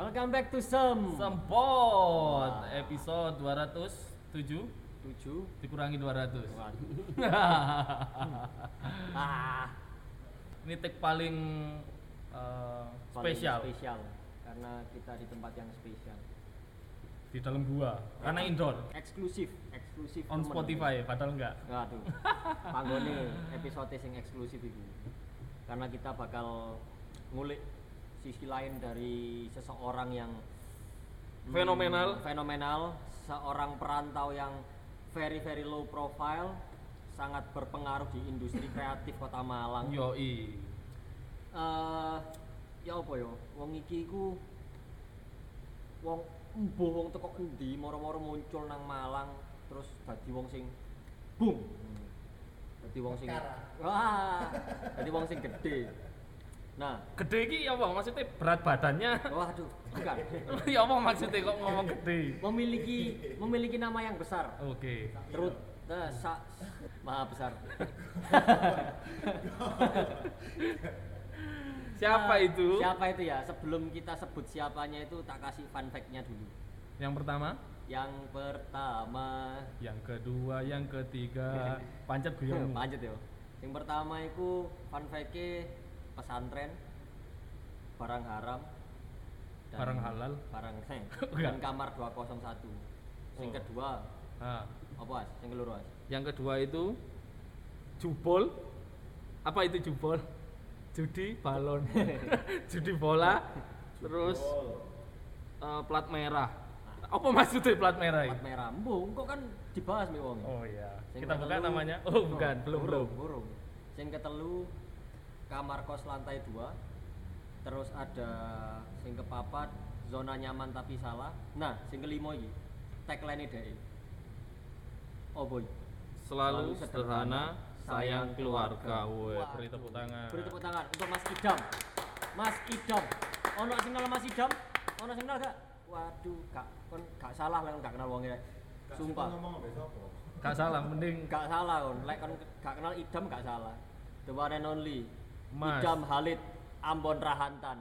Welcome back to Sem. Sempot episode 207 Tujuh. dikurangi 200. Waduh. ah, Ini tag paling eh, paling spesial Spesial. Karena kita di tempat yang spesial. di dalam gua karena indoor Eksklusif, eksklusif. on. Spotify padahal enggak. Waduh. Panggone episode sing eksklusif itu. Karena kita bakal ngulik sisi lain dari seseorang yang hmm, Fenomenal. fenomenal, seorang perantau yang very very low profile, sangat berpengaruh di industri kreatif Kota Malang. Yoi. eh ya apa ya wong iki iku wong embuh wong teko endi moro-moro muncul nang Malang terus dadi wong sing bung dadi wong sing wah dadi wong sing gede nah Gede iki ya apa? Maksudnya berat badannya? waduh bukan ya apa maksudnya kok ngomong gede? memiliki memiliki nama yang besar Oke. terus nah, sa, maha besar Siapa Eh, itu? siapa itu ya sebelum kita sebut siapanya itu tak kasih fun fact-nya dulu Yang pertama, yang pertama yang kedua, yang ketiga, pancet guyonmu. Lanjut ya. Yang pertama itu fun fact pesantren barang haram Barang halal? barang dan Enggak. kamar 201 yang Oh. kedua Nah, apa as yang keluru as yang kedua itu jubol. Apa itu jubol? Judi balon. Judi bola. Terus eh, plat merah. Apa maksudnya plat merah ini? merah mbung kok kan dibahas nih wong Oh iya. Sing Kita buka namanya. Oh, bukan, belum belum. burung burung yang ketelu kamar kos lantai 2 terus ada sing kepapat zona nyaman tapi salah nah sing kelima iki tagline dhek oh boy Selalu sederhana, sayang keluarga. Woi, beri tepuk tangan. Beri tepuk tangan untuk Mas Idam. Mas Idam. Ono sing kenal Mas Idam? Ono sing kenal gak? Waduh, gak kon gak salah lah gak kenal wong e. Sumpah. Gak salah, mending Gak salah kon. Lek kon gak kenal Idam gak salah. The one and only Mas. Idam Halid Ambon Rahantan.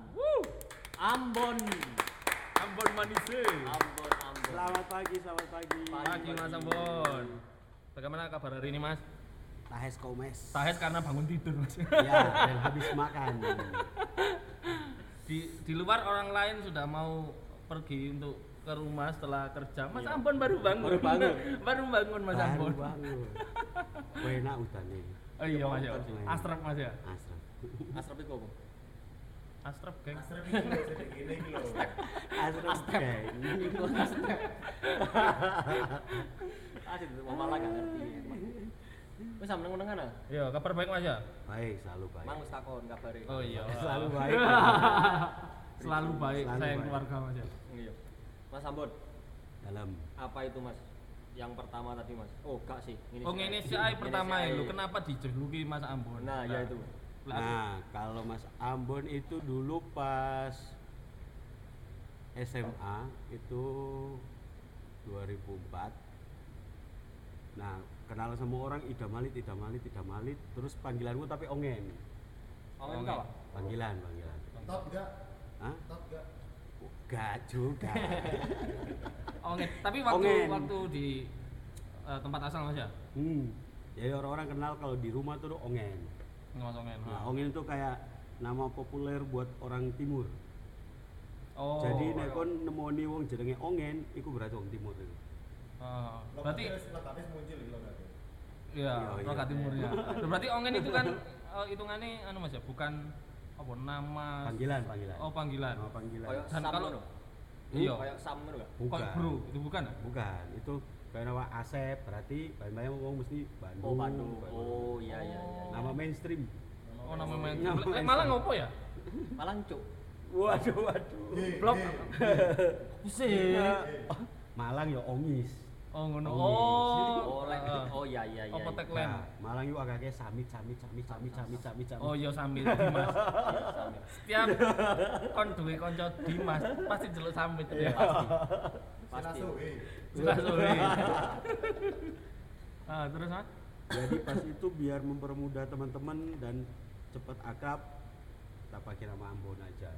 Ambon. Ambon Manise. Ambon Ambon. Selamat pagi, selamat pagi. Pagi Mas Ambon. Bagaimana kabar hari ini Mas? Tahes komes. Tahes karena bangun tidur Mas. Ya, dan habis makan. di di luar orang lain sudah mau pergi untuk ke rumah setelah kerja. Mas Ambon baru bangun. Baru bangun. baru bangun Mas Baru Ambon. bangun. Enak udah nih. Oh iya Mas ya. Mas ya. Asram. Asrap itu apa? Astrap geng. Asram Astep. geng. Asik itu wong malah gak ngerti. Wis sampe menengan ah. Iya, kabar baik Mas ya? Baik, selalu baik. Mang wis takon kabare. Oh iya. Selalu baik. Selalu baik Selalu sayang baik. keluarga Mas ya. Iya. Mas Ambon, Dalam apa itu Mas? Yang pertama tadi Mas. Oh, gak sih. Oh ini si Ai pertama ya, lu kenapa dijuluki Mas Ambon? Nah, ya itu. Nah, kalau Mas Ambon itu dulu pas SMA itu 2004. Nah, kenal semua orang Ida Malit, Ida Malit, Ida Malit, terus panggilanku tapi Ongen. Oh, enggak, Pak. Panggilan, panggilan. Top gak? Hah? Top gak? Enggak juga. Ongen. Tapi waktu Ongen. waktu di eh, tempat asal Mas ya? hmm. Jadi orang-orang kenal kalau di rumah tuh Ongen. Nggak Ongen. Nah, Ongen itu kayak nama populer buat orang timur. Oh. Jadi nek kon nemoni wong jenenge Ongen, iku berarti wong timur itu. Oh, berarti Logatnya muncul gitu loh iya, Iya, iya. Timurnya. Loh, berarti Ongen itu kan hitungannya anu Mas ya, bukan apa nama Panggilan, panggilan. Oh, panggilan. Nama panggilan. Kayak Dan kalau-. Iya. Kayak Sam ngono gak? Bukan. Bro, itu bukan ya? Bukan, itu kayak nama Asep, berarti banyak wong mesti Bandung. Oh, Bandung. Oh, iya iya iya. Nama mainstream. Oh, nama main. Nama main. Malang ngopo ya? Malang cuk. Waduh, waduh. Blok. Sih. Malang ya Ongis. Oh, ngono. Oh. Oh, eh, Oh, iya iya iya. Apa iya. tagline? Nah, Malang itu agaknya samit, samit, samit, samit, samit, samit, samit. Oh iya sambil Dimas. Iya. Setiap kon duwe kanca Dimas pasti jeluk samit ya. Pasti. Jelas suwe. Ah, terus Mas? Jadi pas itu biar mempermudah teman-teman dan cepat akrab, kita pakai nama Ambon aja.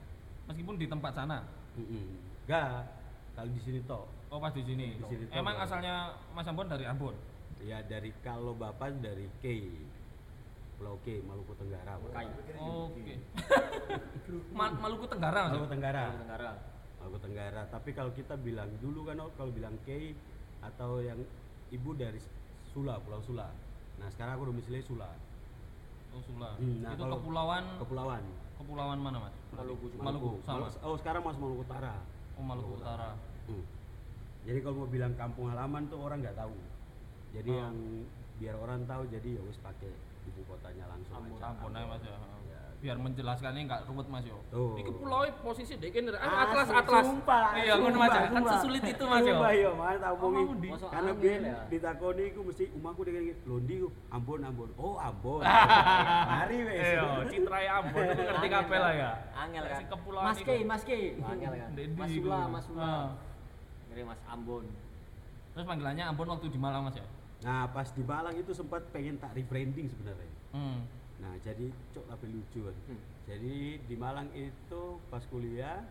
Meskipun di tempat sana. Enggak, kalau di sini toh. Oh pas di sini. Di sini Emang toh. asalnya Mas Ambon dari Ambon. Ya dari kalau bapak dari K, Pulau K, Maluku Tenggara. Kai. Oke. Ma- Maluku Tenggara Mas. Maluku Tenggara. Maluku Tenggara. Maluku Tenggara. Tapi kalau kita bilang dulu kan oh, kalau bilang K atau yang ibu dari Sula, Pulau Sula. Nah sekarang aku domisili Sula, Oh Sula. Hmm, nah, Itu kalau- kepulauan Kepulauan. kepulauan mana Mas? Maluku juga. Maluku sama. Oh sekarang masuk Maluku Utara. Oh Maluku Utara. Hmm. Jadi kalau mau bilang kampung halaman tuh orang nggak tahu. Jadi Oh. yang biar orang tahu jadi ya wis pakai ibu kotanya langsung Ambon, aja. Ampun aja Mas ya. Ya. Biar menjelaskannya nggak ruwet Mas yo. Tuh. Iki pulau posisi dek ini Ah, atlas atlas. sumpah, Iya ngono Mas. ya. Kan sumpah. sesulit itu Mas yo. Sumpah, iya, Mas, tak Oh, omongi. Masuk Karena biar ya. ditakoni iku mesti umahku dengan londi ku Ambon Ambon. Oh, Ambon. Mari wis. Iya, citrai Ambon itu ngerti kabeh lah ya. Angel kan. Mas. Ki, Mas Ki. Angel kan. Mas? Sula, Mas. Ah. Ngeri Mas Ambon. Terus panggilannya Ambon waktu di Malang Mas ya. Nah, pas di Malang itu sempat pengen tak rebranding sebenarnya. Hmm. Nah, jadi cok tapi lucu kan. Hmm. Jadi di Malang itu pas kuliah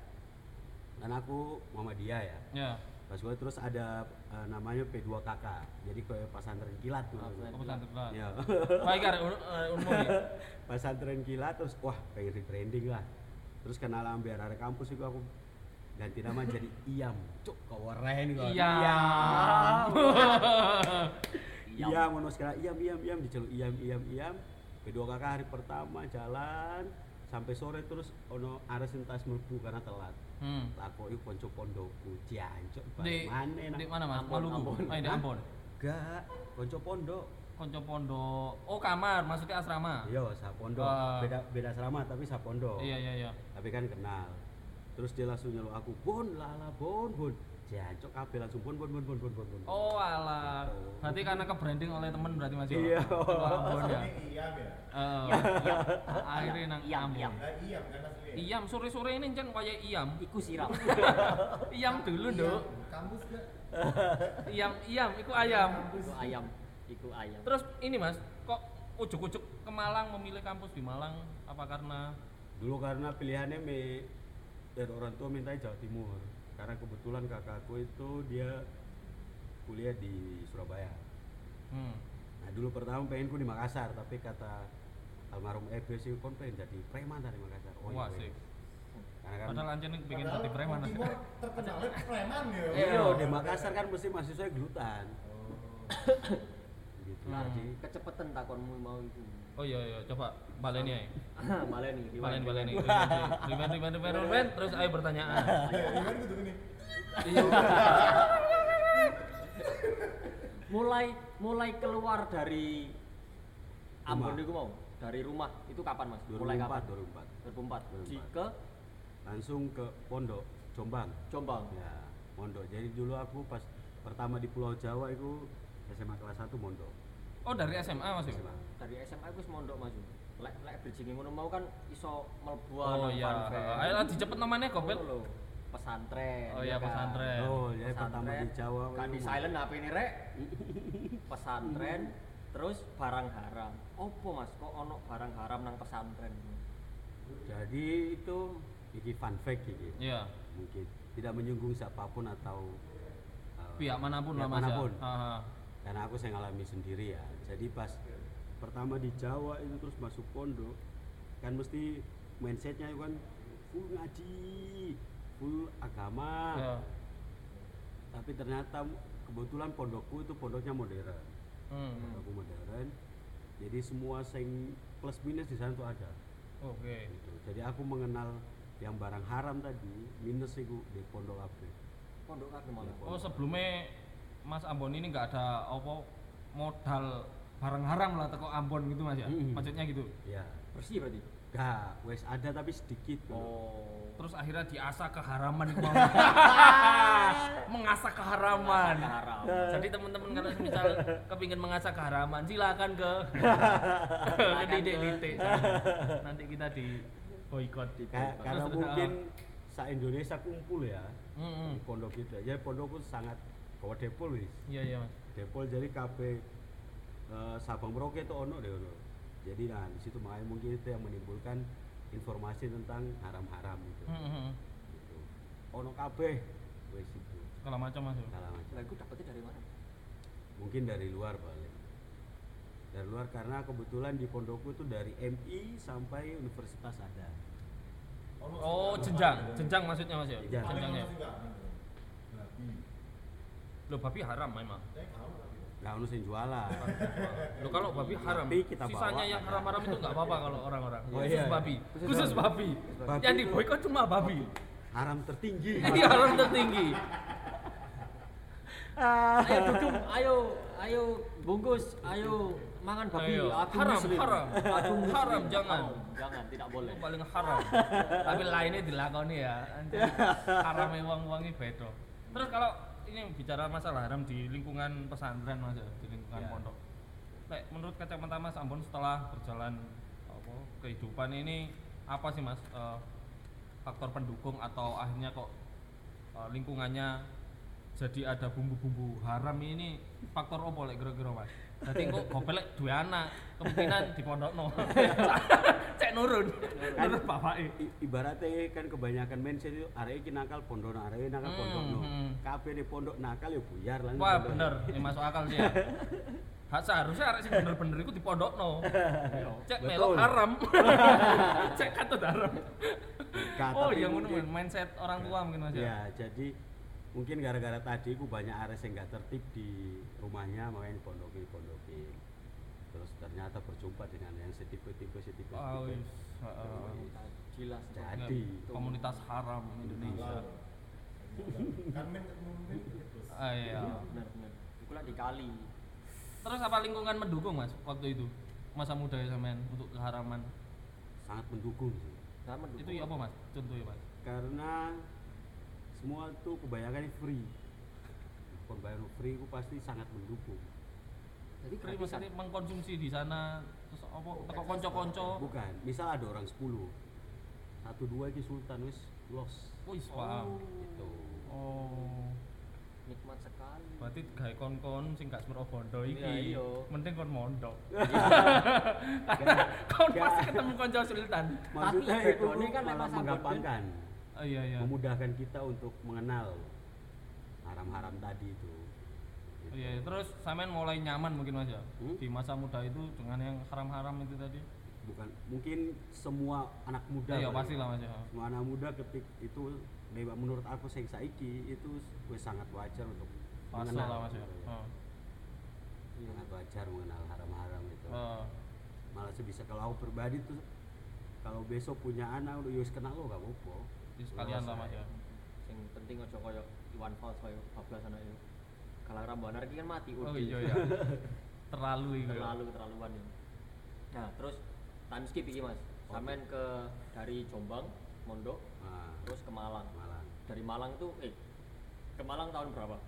kan aku Muhammadiyah ya. Ya. Pas kuliah terus ada eh, namanya P2KK. Jadi kayak pesantren kilat tuh. Pesantren. Apa pesantren? Ya. Baik kan umum ya. pesantren kilat terus wah pengen rebranding lah. Terus kenal ambil area kampus itu aku ganti nama jadi Iam. Cuk, keren kok. Iya. Iya. Iya, ngono sekarang Iam Iam Iam diceluk Iam Iam Iam. Kedua kakak hari pertama jalan sampai sore terus ono ares entas mlebu karena telat. Hmm. Lakoki konco pondokku, jancuk Di, mana di mana Mas? Maluku. Oh, di? Ambon. Gak, konco pondok. Konco pondok. Oh, kamar, maksudnya asrama. Iya, sa pondok. Ah. Beda beda asrama tapi sa pondok. Iya, iya, iya. Tapi kan kenal. Terus dia langsung nyeluk aku, "Bon, lala bon, bon." Jancuk kabeh langsung bon bon bon bon bon bon. bon." Oh, alah. Berarti karena ke branding oleh temen berarti Mas. ya? Iya. Oh, Ambon ya. Iyam ya? Eh, akhirnya nang Ambon. Nah, Iyam kan asli. Iyam sore-sore ini cen kayak Iyam. Iku siram. Iyam dulu. Dok. Kampus gak? Iyam, Iyam iku ayam. Iku ayam. Iku ayam. Terus ini Mas, kok ujuk-ujuk ke Malang memilih kampus di Malang apa karena Dulu karena pilihannya me dari orang tua minta Jawa Timur. Karena kebetulan kakakku itu dia kuliah di Surabaya. hmm, Nah dulu pertama pengenku di Makassar, tapi kata almarhum Ebe sih kon pengen jadi preman dari Makassar. wah iya, sih. weh. Karena kan Padahal anjir nih pengen jadi preman. Terkenalnya preman ya. iya di Makassar kan mesti mahasiswa gelutan. gitu. Hmm. Jadi Kecepetan takonmu mau itu. Oh iya iya, coba baleni ae. Malah nih. Balen baleni. Riben riben riben riben terus ayo pertanyaan. Iya, Iwan kudu gini. Iya. mulai mulai keluar dari Ambon itu mau dari rumah itu kapan mas? 2004, mulai kapan? 2004. 2004. 2004. Jika langsung ke Pondok Jombang. Jombang. Ya, Mondok. Jadi dulu aku pas pertama di Pulau Jawa itu SMA kelas 1 Mondok. Oh dari SMA Mas ya? SMA. Dari SMA aku wis mondok mas. Lek lek bridging ngono mau kan iso mlebu Oh iya. Ayo lah dicepet namanya. Ngono lho, Pesantren. Oh ya iya kan? pesantren. Oh, ya pertama di Jawa. Kan di itu silent HP ini rek. pesantren terus barang haram. Opo mas? Kok ono barang haram nang pesantren? Jadi itu iki fun fact iki. Iya. Mungkin tidak menyinggung siapa pun atau uh, Pihak mana pun pihak lah Mas. ya. Karena aku saya ngalami sendiri ya. Jadi pas pertama di Jawa itu terus masuk pondok kan mesti mindsetnya itu kan full ngaji, full agama. Iya. Tapi ternyata kebetulan pondokku itu pondoknya modern. Hmm. Pondokku modern. Jadi semua sing plus minus di sana tuh ada. Oke. Gitu. Jadi aku mengenal yang barang haram tadi minus itu di pondok apa? Pondok kabeh malah. Oh sebelumnya Mas Ambon ini nggak ada apa modal barang haram lah teko Ambon gitu Mas ya? Mm-mm. Maksudnya gitu. Ya, Bersih berarti. gak, wes ada tapi sedikit. Oh. Terus akhirnya diasah keharaman mengasah keharaman. Keharaman. Jadi teman-teman kalau misal kepingin mengasah keharaman silakan ke Silakan ke ke- titik Nanti kita di boykot di Ka- karena mungkin sa Indonesia kumpul ya Mm-mm. di pondok itu. Jadi pondokku sangat bawa depol wis. Iya iya Mas. Depol jadi kabeh eh, Sabang Merauke itu ono deh ono. Jadi nah di situ makanya mungkin itu yang menimbulkan informasi tentang haram-haram gitu. Mm-mm. Gitu. ono kabeh wis itu Segala macam Mas. ya? segala macam Lah iku dapetnya dari mana? mungkin dari luar balik dari luar karena kebetulan di pondokku itu dari MI sampai universitas ada Oh, jenjang, jenjang maksudnya Mas ya? Jenjang. Jenjangnya. Babi. Loh, babi haram memang. Nggak ono sing jualan Loh kalau babi haram, Tapi kita sisanya bawa. yang haram-haram itu nggak apa-apa kalau orang-orang. Oh, Khusus iya. babi, Khusus khusus babi. Babi Yang diboikot cuma babi. haram tertinggi Ini haram tertinggi. Ayo duduk, ayo, ayo bungkus, ayo mangan babi. Ayo, Aku haram, muslim. haram. Aku muslim. Haram, jangan. Oh, jangan, tidak boleh. Itu paling haram. Tapi lainnya dilakoni ya. Anjir, Haramnya wong-wong ini beda. Terus kalau ini bicara masalah haram di lingkungan pesantren Mas ya, di lingkungan Ya. pondok. Lek menurut kacamata Mas Ambon setelah berjalan apa kehidupan ini apa sih Mas eh, faktor pendukung atau akhirnya kok eh, lingkungannya jadi ada bumbu-bumbu haram ini faktor apa lek kira-kira Mas? Jadi kok gopelek dua anak kemungkinan di pondokno. Cek nurun. Nurun bapake. I- ibaratnya kan kebanyakan mindset itu arek iki nakal pondok arek nakal Hmm, pondok no hmm. kabeh di pondok nakal ya buyar lah Wah bener, ini masuk akal sih ya. Hak seharusnya arek sing bener-bener iku di pondokno. Cek melok haram. Cek katut haram. Oh iya ngono mindset orang tua mungkin Mas ya. ya jadi mungkin gara-gara tadi ku banyak ares yang nggak tertib di rumahnya makanya pondokin pondokin terus ternyata berjumpa dengan yang setipe-tipe setipe Oh, setipe. wis. Heeh. Jelas. Jadi. komunitas haram Indonesia. Gitu. Ah iya. Iku lah dikali. Terus apa lingkungan mendukung Mas waktu itu? Masa muda ya sampean untuk keharaman. sangat mendukung sih Nah, mendukung. Itu ya apa Mas? Contohnya Mas. karena semua tuh kebanyakan free pembayaran free itu pasti sangat mendukung Jadi gratisan. maksudnya mengkonsumsi di sana terus apa teko konco-konco. bukan misal ada orang 10 satu dua ini sultan wis los Wis paham. gitu Oh. Nikmat sekali. Berarti gawe kon-kon sing gak semero bondo iki. Iya, iya. Mending kon mondok. Gak- kon gak- pasti ketemu konco sultan. maksudnya Tapi itu kan sambal menggampangkan Oh iya iya. memudahkan kita untuk mengenal haram-haram tadi itu Oh, iya, iya. terus sampean mulai nyaman mungkin Mas ya Hmm? di masa muda itu dengan yang haram-haram itu tadi. bukan mungkin semua anak muda Iya Pak, pasti lah Mas ya. semua anak muda ketik itu lewat menurut aku sing saiki itu wis sangat wajar untuk Fase mengenal lah Mas ya. gitu Oh. sangat wajar mengenal haram-haram itu Oh. malah sebisa kalau aku pribadi tuh kalau besok punya anak udah yus kenal lo gak apa-apa Jadi sekalian lah Mas ya. Sing penting aja koyo Iwan Fals koyo bablas anak itu. Kalau rambuan iki kan mati Oh iya iya. Terlalu itu. ya. Terlalu keterlaluan ini. Nah, terus time skip iki Mas. Sampean ke dari Jombang, Mondok, nah, terus ke Malang. Malang Dari Malang tuh eh ke Malang tahun berapa?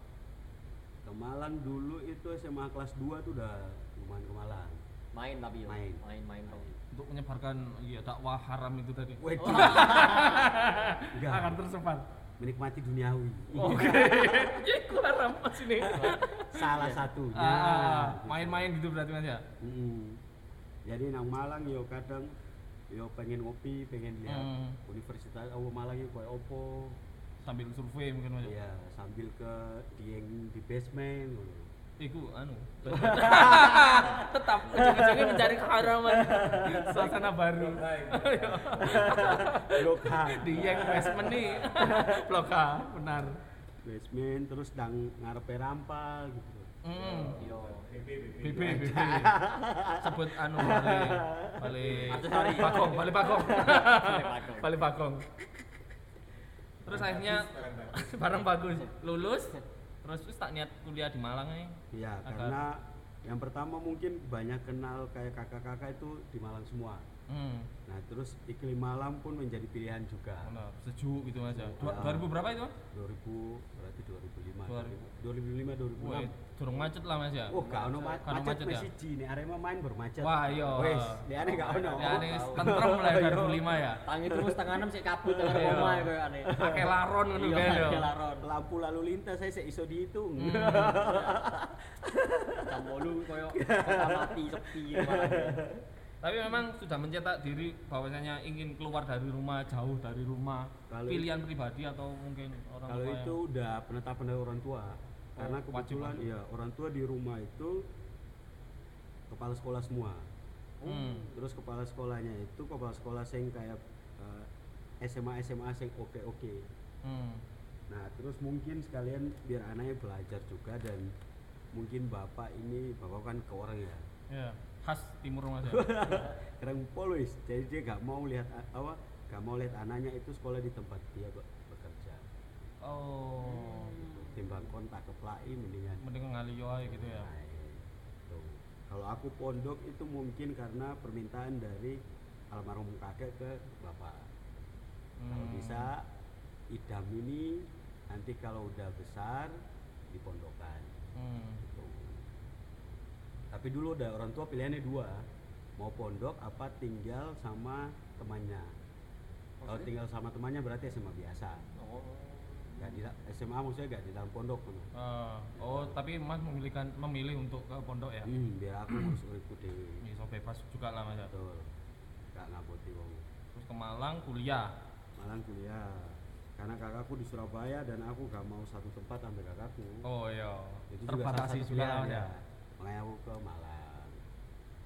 ke Malang dulu itu SMA kelas 2 tuh udah lumayan ke Malang Main tapi ya. Main. main, main tau. Untuk menyebarkan iya dakwah haram itu tadi. Waduh. Enggak. Akan tersebar. menikmati duniawi Oke. Ya iku haram Mas ini. salah satunya Ah, gitu. main-main gitu berarti Mas ya. Mm. jadi nang Malang yo kadang yo pengen ngopi pengen lihat Hmm. universitas oh Malang yo koyo opo Sambil survei mungkin Mas ya. Iya, sambil ke dieng di basement ngono. Iku anu. Tetap ujung-ujungnya mencari keharaman. Suasana baru. Blok H. Di yang basement nih. Blok H, benar. basement terus dang ngarepe rampal gitu. Hmm. Yo. BB, BB. Sebut anu balik balik. Bagong, balik. Bagong. Balik Bagong. Terus akhirnya barang bagus, lulus, terus terus tak niat kuliah di Malang nih. Iya, karena yang pertama mungkin banyak kenal kayak kakak-kakak itu di Malang semua. Hmm. Nah, terus iklim Malang pun menjadi pilihan juga. Benar, sejuk gitu ya. Dua- Ya. 2000 berapa itu? Mas? 2000 berarti 2005. Dua- 2005 2006. Wih, durung macet lah Mas ya. Oh, gak ono macet macet wis ya? siji nek Arema main bermacet. Wah, iya. Wis, liane gak ono. Ya ini tentrem lah 2005 ya. Tangi terus setengah enam sik kabut dengan Iya. omah koyo aneh. Pakai laron ngono Iya, kan ya. pakai laron. Lampu lalu lintas saya sik iso dihitung. Hmm. Jam 8 koyo kota mati sepi. Tapi memang sudah mencetak diri bahwasanya ingin keluar dari rumah, jauh dari rumah. Kalau pilihan pribadi atau mungkin orang Kalau tua itu udah penetapan dari orang tua. Karena wajib kebetulan ya orang tua di rumah itu kepala sekolah semua. yang, Hmm. Terus kepala sekolahnya itu kepala sekolah sing kayak eh, SMA SMA sing oke-oke. Hmm. Nah, terus mungkin sekalian biar anaknya belajar juga dan mungkin bapak ini bapak kan ke orang ya. Ya, khas timur mas ya. Keren pol wis. Jadi dia gak mau lihat apa gak mau lihat anaknya itu sekolah di tempat dia be- bekerja. Oh, Timbang kontak ke plai mendingan mending ngali aja gitu ya. Nah, itu. Kalau aku pondok itu mungkin karena permintaan dari almarhum kakek ke bapak. Kalau Hmm. bisa idam ini nanti kalau udah besar dipondokan. Hmm. Tapi dulu udah orang tua pilihannya dua, mau pondok apa tinggal sama temannya. Kalau tinggal sama temannya berarti SMA biasa. Oh. Gak di SMA maksudnya gak di dalam pondok. Kan. Ah, oh, tapi mas memilihkan memilih untuk ke pondok ya? Hmm, biar aku ngurus uripku dewe. Bisa bebas juga lah mas ya. Betul. Gak ngaboti wong. Terus ke Malang kuliah. Malang kuliah. Karena kakakku di Surabaya dan aku gak mau satu tempat ambil kakakku. Oh iya. Itu Terbatasi juga pilihan, mas ya. Aku ke Malang.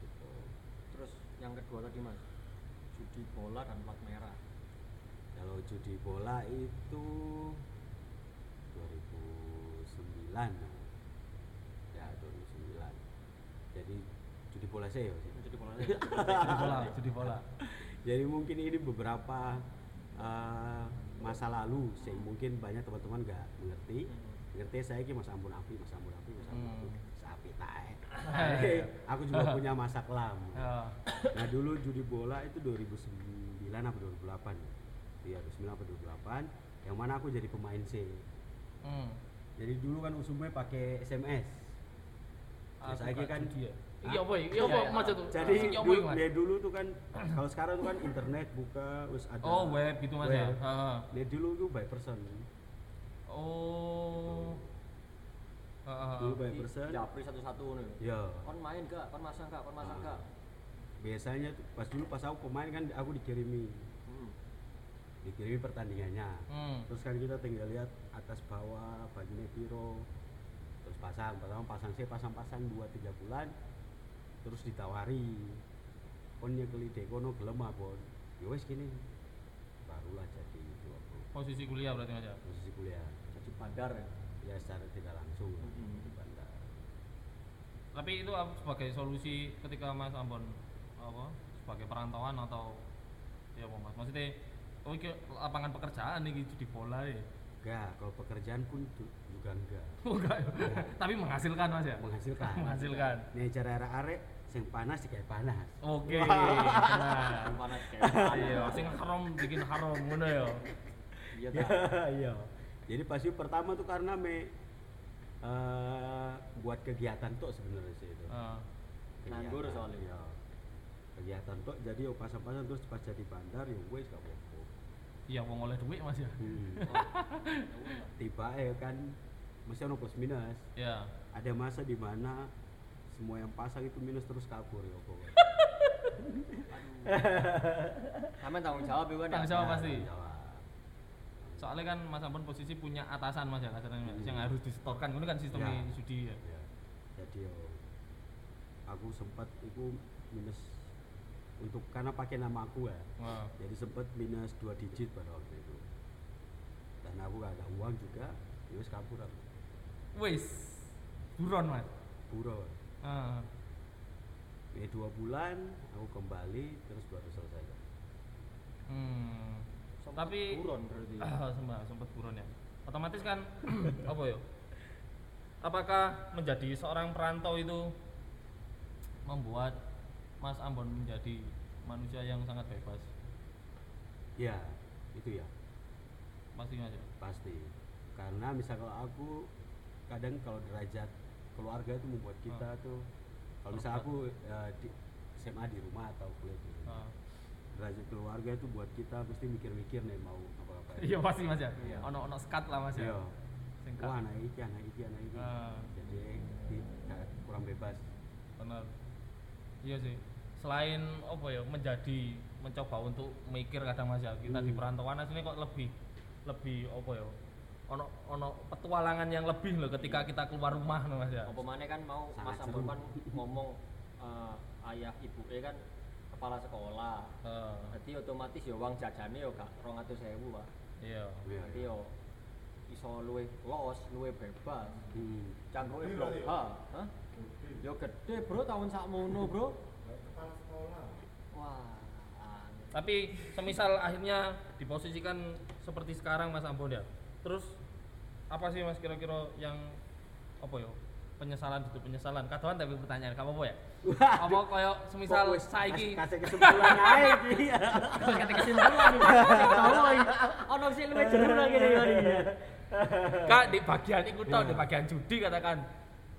Gitu. Terus yang kedua tadi mas, judi bola dan plat merah. Kalau judi bola itu 2009 ya 2009 jadi judi bola saya ya Judi bola. Judi bola, judi bola. jadi mungkin ini beberapa eh, masa lalu sih mungkin banyak teman-teman nggak mengerti ngerti saya ki mas ampun api mas ampun api mas ampun api Hmm. Sapi tae aku juga punya masa kelam Ya. nah dulu judi bola itu 2009 apa 2008 iya 2009 apa 2008 yang mana aku jadi pemain C Hmm. jadi dulu kan usumnya pakai SMS Ah, Terus suka kan ya? Hah? Iya apa? Iya Iya, apa iya. mas itu? jadi Sing apa dulu, ya dulu tuh kan kalau sekarang tuh kan internet buka terus ada Oh web gitu mas ya? Ah. Nah, dulu tuh by person Oh. Ah, ah, ah. Dulu by Di person Japri satu-satu nih. ya Kon main gak? Kon masang gak? Kon masang Ah. gak? biasanya tuh pas dulu pas aku pemain kan aku dikirimi Hmm. dikirimi pertandingannya Hmm. terus kan kita tinggal lihat atas bawah baginya piro terus pasang pertama pasang saya pasang-pasang dua tiga bulan terus ditawari kon nyekeli dek kono gelem apa ya wes gini barulah jadi itu aku Posisi kuliah berarti mas ya? posisi kuliah Jadi bandar ya. Ya secara tidak langsung lah, Mhm. di bandar. Tapi itu sebagai solusi ketika mas Ambon apa sebagai perantauan atau ya apa mas? Maksudnya oh lapangan pekerjaan nih judi bola ya? enggak kalau pekerjaan pun juga enggak Oh enggak. Tapi menghasilkan mas ya? menghasilkan Menghasilkan. nih cara arek-arek sing panas sih kayak panas Oke. Yang Nah. panas kayak panas. Iya, sing haram bikin haram ngono ya. Iya Ya, iya. Jadi pasti pertama tuh karena me eh, buat kegiatan tuh sebenarnya sih itu. Ah. Nganggur soalnya. iya. Kegiatan tuh jadi oh pasang-pasang terus pas jadi bandar ya wes gak apa-apa. Iya, wong oleh duit mas ya. Hmm. Oh, Tiba ya kan mesti ono plus minus. Ya. Ada masa di mana semua yang pasang itu minus terus kabur ya pokoknya. Sampe tanggung jawab ya kan? ya? Tanggung jawab pasti. tanggung jawab. Soalnya kan Mas Ampun posisi punya atasan Mas ya kasarnya yang harus disetorkan. Ini kan sistemnya Ya. judi ya. Ya, jadi aku sempat itu minus untuk karena pakai nama aku ya Wah. jadi sempat minus dua digit pada waktu itu dan aku gak ada uang juga ya wis kabur aku Wis. Buron Mas. puro Ah. ini dua bulan aku kembali terus baru selesai Hmm. Sempat Tapi buron berarti. Ah, sempat sempat buron ya. Otomatis kan apa ya? Apakah menjadi seorang perantau itu membuat Mas Ambon menjadi manusia yang sangat bebas? ya itu ya Pasti Mas ya. pasti karena misal kalau aku kadang kalau derajat keluarga itu membuat kita tuh kalau misal aku eh, di SMA di rumah atau kuliah di rumah Ah. Derajat keluarga itu buat kita mesti mikir-mikir nih mau apa-apa Iya pasti Mas ya. Iya. Ono ono skat lah Mas ya. Iya. Sing Wah anak iki, anak iki, anak iki. Ah. Jadi di, gak- kurang bebas. Benar. Iya sih. selain apa ya menjadi mencoba untuk mikir kadang Mas ya kita di Hmm. perantauan aslinya kok lebih lebih apa ya ono ono petualangan yang lebih loh ketika kita keluar rumah loh Mas ya. apa mana kan mau Mas Ambon kan ngomong eh, ayah ibu kan kepala sekolah Eh, jadi otomatis ya uang jajane ya gak 200.000 Pak iya. Iya. jadi yo iso luwe los luwe bebas Hmm. cangkruke blok berarti H ya? hah yo gede bro tahun sakmono bro Kepala sekolah. wah. Tapi semisal akhirnya diposisikan seperti sekarang Mas Ambon ya. Terus apa sih Mas kira-kira yang apa ya? Penyesalan itu penyesalan. Kadoan tapi pertanyaan kamu apa ya? Apa koyo semisal saiki kas- kasih kesimpulan aja iki. Kata kesimpulan tahu iki ono sing luwe jero hari ini Kak di bagian iku tau di bagian judi katakan.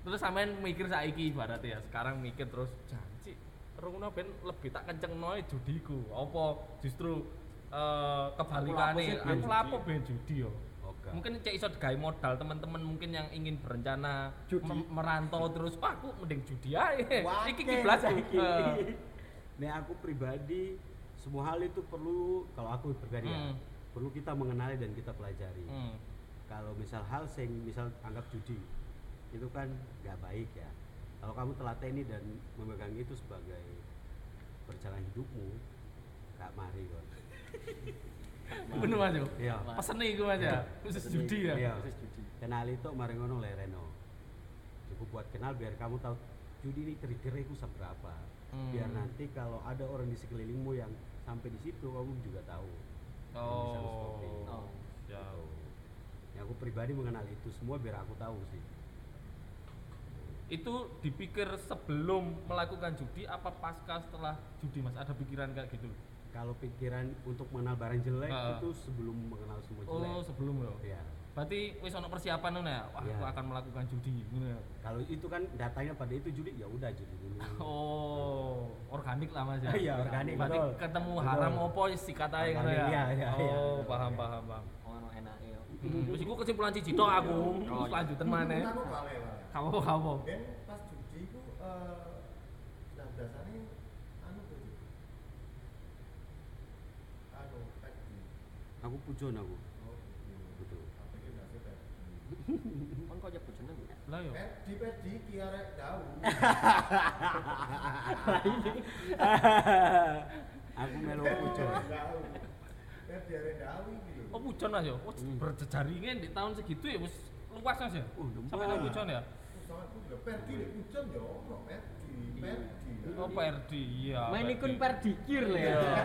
Terus sampean mikir saiki ibarat ya. Sekarang mikir terus janji Rungno ben lebih tak kencengno judiku. Apa justru eh kebalikane Aku lapo ben judi yo. Oke. mungkin cek iso gawe modal teman-teman mungkin yang ingin berencana merantau terus wah aku mending judi ae iki kiblat saiki. Eh, Nih aku pribadi semua hal itu perlu kalau aku pribadi ya, Hmm. perlu kita mengenali dan kita pelajari. hmm. Kalau misal hal sing misal anggap judi itu kan nggak baik ya. Kalau kamu telateni dan memegang itu sebagai perjalanan hidupmu, gak mari kok. bener mas yo Iya. pesen iku mas ya khusus Pesen judi ya Iya. khusus judi Kenal itu mari ngono lereno. Cukup buat kenal biar kamu tahu judi ini triggernya itu seberapa. Hmm. Biar nanti kalau ada orang di sekelilingmu yang sampai di situ kamu juga tahu. oh Oh. ya Ya aku pribadi mengenal itu semua biar aku tahu sih. itu dipikir sebelum melakukan judi apa pasca setelah judi mas ada pikiran kayak gitu Kalau pikiran untuk mengenal barang jelek Ah. itu sebelum mengenal semua jelek. oh sebelum lo Iya. berarti wis ono persiapan ngono ya wah Iya. aku akan melakukan judi ngono ya Kalau itu kan datanya pada itu judi ya udah judi dulu. Oh, organik lah mas ya. Iya, organik, Berarti betul. ketemu Betul. haram opo sih katanya ngono ya. iya, iya, iya. Oh, paham paham paham. ono enake yo Hmm, Wis iku kesimpulan siji tok aku. Oh, Terus iya. lanjutan maneh. Lah. Kamu kamu. Ben pas judi itu eh nah biasanya anu tuh. Anu tadi. Aku pujon aku. Oh, gitu. Iki kon kok nyebut jeneng ya? Lah yo. Pedi pedi kiarek daun. aku melu pujon. Pedi arek daun gitu. Oh, pujon mas yo. Oh, berjejaringin di tahun segitu ya wis luas mas ya. Oh. Sampai nang pujon ya. Pedi lek hujan ya ono pedi. Pedi. Oh, PRD iya. main ikun perdikir Iya. ya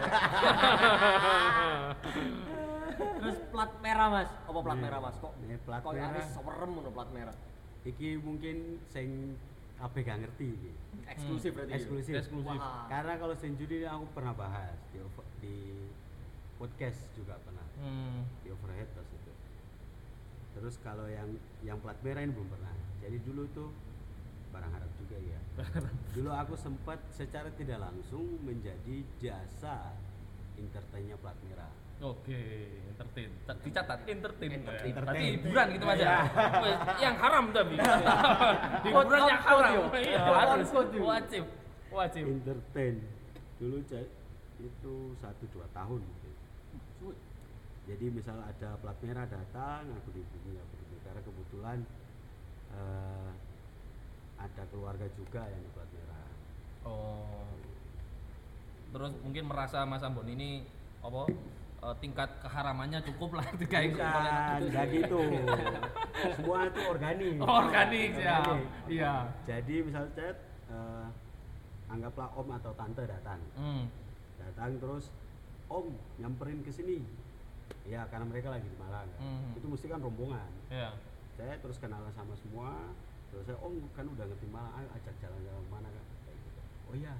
terus plat merah mas apa plat Iya. merah mas kok Nih, plat kok merah. serem ngono plat merah Iki mungkin sing kabeh gak ngerti iki. eksklusif berarti ya? Eksklusif. Eksklusif. Wah. Karena kalau sing judi aku pernah bahas di podcast juga pernah Hmm. di overhead terus itu. Terus kalau yang yang plat merah ini belum pernah. Jadi dulu tuh barang harap juga ya. dulu aku sempat secara tidak langsung menjadi jasa entertainnya plat merah. Oke, entertain. Cat- Dicatat entertain. Entertain. Entertain. hiburan gitu Mas ya. Iya. Wes, yang haram tapi. hiburan yang haram. Iya, harus. yo. Wajib. Wajib. Entertain. Dulu itu satu dua tahun. gitu. Jadi misal ada plat merah datang, aku dihubungi aku dihubungi karena kebetulan eh, ada keluarga juga yang di plat merah. Oh. Terus mungkin merasa Mas Ambon ini apa eh, tingkat keharamannya cukup lah oleh- enggak gitu. Semua itu organik. Oh, organik ya. Iya. Jadi misal chat, eh, anggaplah om atau tante datang, Hmm. datang terus om nyamperin ke sini. Ya karena mereka lagi di Malang. kan. Itu mesti kan rombongan. Iya. Saya terus kenalan sama semua. Terus saya om kan udah ngerti Malang, ayo ajak jalan-jalan mana kan. Gitu. Oh iya.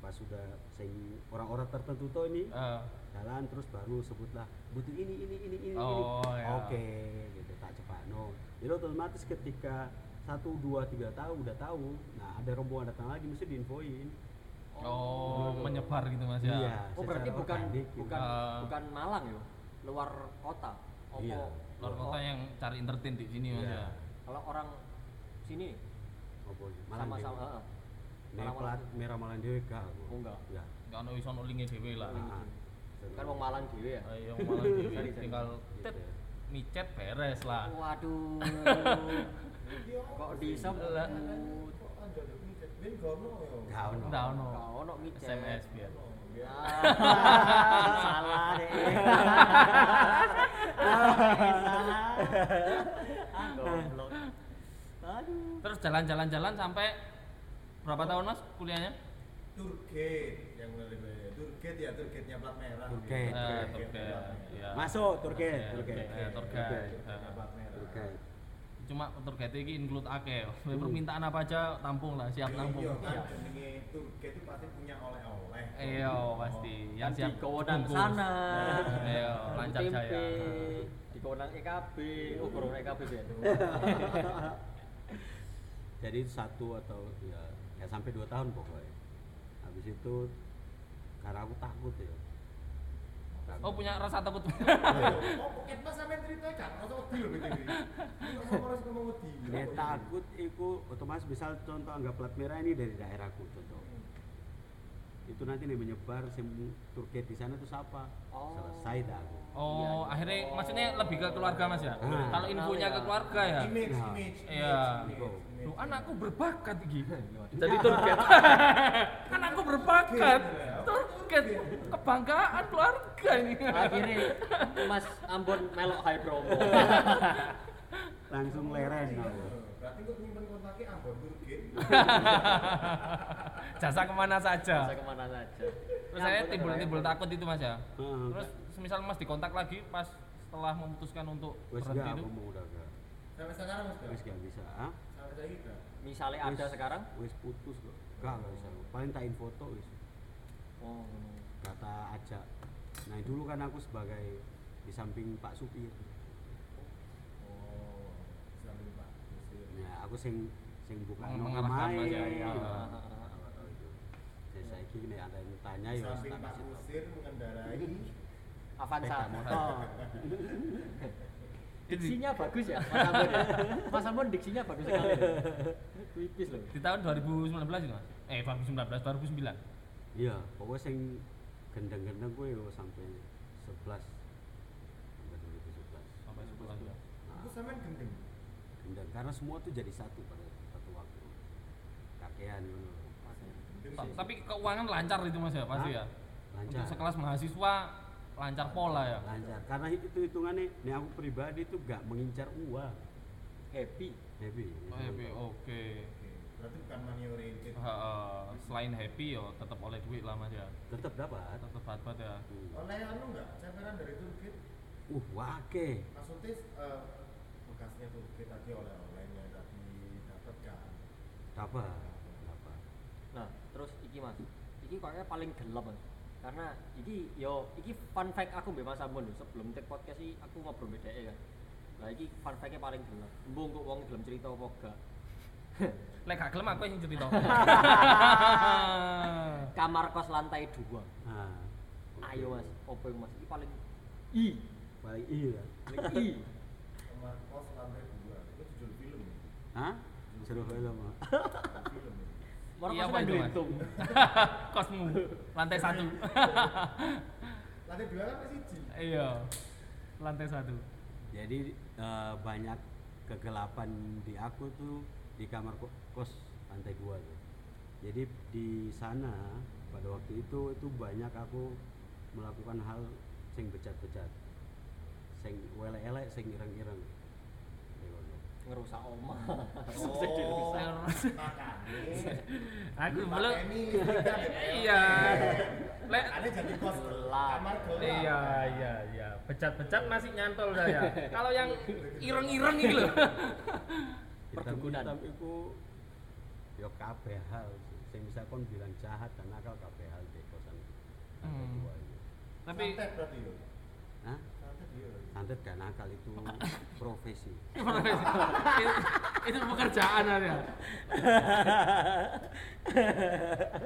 Pas sudah orang-orang tertentu tuh ini Eh, jalan terus baru sebutlah butuh ini ini ini ini Oh, ini ya. oke gitu tak cepat no jadi otomatis ketika satu dua tiga tahun udah tahu nah ada rombongan datang lagi mesti diinfoin oh, menyebar gitu Mas ya. Iya. oh berarti bukan organik gitu. bukan Ah. bukan Malang yo luar kota Apa- Iya. Luar kota yang cari entertain di sini Mas Iya. ya. kalau orang sini sama-sama. Nek Malang- plat merah malang dhewe gak aku. Oh, enggak. Ya. Gak ono iso nulingi dhewe lah. Ah, kan wong Malang dhewe ya Ayo malah dhewe Sorry, sorry. tinggal tet micet beres lah. waduh kok disebut. Gak ono. Ndak ono. Gak ono micet. SMS biar. Ah, salah deh. salah. Ah, goblok. Aduh. Terus jalan-jalan-jalan sampai berapa tahun Mas kuliahnya? Turgate yang lebih Turgate ya Turgate-nya plat merah. Turgate. Turgate. plat merah. Iya. Masuk Turgate. Turgate-nya Eh. plat merah. Turki. Cuma Turgate iki include akeh. Permintaan apa aja tampung lah, siap nampung. Iya kan jenenge Turgate itu pasti punya oleh-oleh. Iya, pasti. Yang Yang siap di kewenang bungkus. sana. Iya, lancar jaya. Di kewenang EKB, oh kurang EKB ya. Jadi satu atau ya ya sampai dua tahun pokoknya. Habis itu karena aku takut ya. Takut. Oh, punya rasa takut. Oh, pocket mas sampean ceritanya kan, masa wedi lho BTW. Ini ngomong harus ngomong wedi. Nek takut iku otomatis misal contoh anggap plat merah ini dari daerahku contoh. Itu nanti nih menyebar sim Turki di sana tuh siapa? Oh. Selesai dah aku. Oh, Iya, iya. akhirnya maksudnya lebih ke keluarga Mas ya? Ah. Kalau infonya ke keluarga ya? Image, Nah. image, Iya. Loh, image. anakku berbakat. Iya, Jadi Turget. anakku berbakat. Turget. Kebanggaan keluarga ini. Akhirnya Mas Ambon melok high promo. Langsung leren aku. Berarti kok nyimpen kontaknya Ambon Jasa ke mana saja. Bisa ke mana saja. Terus saya timbul-timbul takut itu Mas ya. Heeh. Terus semisal Mas dikontak lagi pas setelah memutuskan untuk Wes berhenti gak itu. Sampai sekarang Mas. Wes gak bisa. Ah? Sampai gitu. Misalnya ada sekarang. Wes putus kok. Gak gak bisa. Paling tak foto wes. Oh. Kata aja. Nah dulu kan aku sebagai di samping Pak Supir. Oh, sambil Pak. Mesir. Nah aku sing sing buka Meng- no mengarahkan pemain. Mas ya. Jadi saya kira ada yang tanya ya tak kasih tahu. Kusir mengendarai Avanza. Motor. Oh. Diksinya bagus ya, Mas Ambon. ya? Mas Ambon diksinya bagus sekali. Tipis loh. Di tahun 2019 itu Mas. Eh 2019, 2009. Iya, pokoknya sing gendeng-gendeng gue yo sampai 11 sampai 2011. Sampai 11 ya. itu sampean gendeng. Gendeng karena semua tuh jadi satu pada. Ta- sih. Tapi keuangan lancar itu Mas ya, pasti ya. Lancar. Untuk sekelas mahasiswa lancar pola ya. Lancar. Karena itu hitungannya, nih aku pribadi tuh gak mengincar uang. Happy. Happy. Oh, happy, oke. Oke, Berarti bukan money oriented. Ha, eh, selain happy yo tetap oleh duit lah Mas ya. Tetap dapat. Tetap dapat ya. Hmm. Oleh anu enggak? Ceperan dari Turgate. Uh, wake. Maksudnya eh, bekasnya Turgate tadi oleh-olehnya tadi dapat kan. Dapat. Dapat. Iki Mas. Iki kayaknya paling gelap Mas. Karena iki yo iki fun fact aku mbek Mas Ambon. Sebelum take podcast iki aku ngobrol mbek dhek kan. Lah iki fun fact-nya paling gelap. Mbung kok wong gelem cerita apa gak. Lek gak gelem aku yang cerita. Kamar kos lantai 2. Nah. Ayo Mas, opo Mas? Iki paling i. Paling iya. Paling i. Kamar kos lantai dua. Itu judul film. ya? Hah? Film. ah. Judul film. Ya? Moro Iya, kos apa kan itu, Mas? dihitung. Kosmu lantai satu. Lantai dua kan masih siji. iya. Lantai satu. Jadi eh, banyak kegelapan di aku tuh di kamar ko- kos lantai dua tuh. Jadi di sana pada waktu itu itu banyak aku melakukan hal sing becat-becat, sing welek-elek, sing ireng-ireng. Ngerusak omah. Oh. Aku belum. BPL. Iya. Lek Makanya jadi kos kamar gelap. Iya, iya, iya. Becat-becat masih nyantol saya. Kalau yang ireng-ireng itu loh. Perdukunan. Hitam iku yo kabeh hal sing bisa kon bilang jahat dan nakal kabeh hal di kosan Hmm. itu. Tapi Santet berarti yo. Hah? Santet dan nakal itu profesi. itu, itu pekerjaan ya.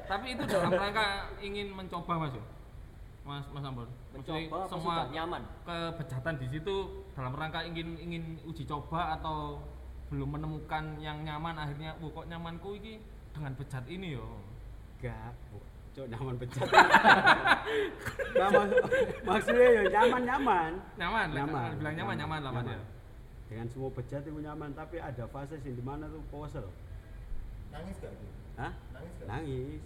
Tapi itu dalam rangka ingin mencoba Mas ya? Mas Mas Ambon. Mencoba semua nyaman? kebejatan di situ dalam rangka ingin ingin uji coba atau belum menemukan yang nyaman akhirnya "Wah, kok nyamanku iki dengan bejat ini yo. Gak, cok nyaman pecat. Gak maksud, maksudnya ya nyaman nyaman. Nyaman, Nyaman. bilang nyaman nyaman lah Mas ya. Dengan semua pecat itu nyaman, tapi ada fase sih di mana tuh posel. Nangis gak itu? Hah? Nangis gak? Nangis,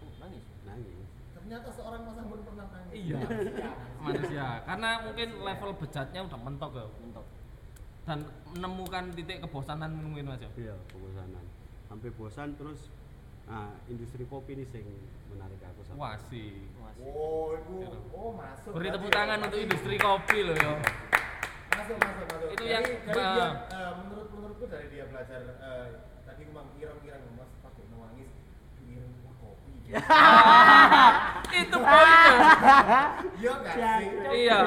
Oh, nangis. nangis. Ternyata seorang Mas Ambon pernah nangis. Iya. Manusia, karena mungkin level bejatnya udah mentok ya. Mentok. Dan menemukan titik kebosanan mungkin Mas ya. Iya, kebosanan. Sampai bosan terus nah, industri kopi ini sing menarik aku sama. Wah sih. Oh, itu oh masuk. Beri tepuk ya, tangan masuk. untuk industri kopi loh yo. Masuk, masuk, masuk. Itu Dari- yang, dari uh, dia, eh, menurut menurutku dari dia belajar eh, tadi memang ireng-ireng Mas pakai nangis wah kopi. Itu poinnya. Iya Ya, sih? Iya.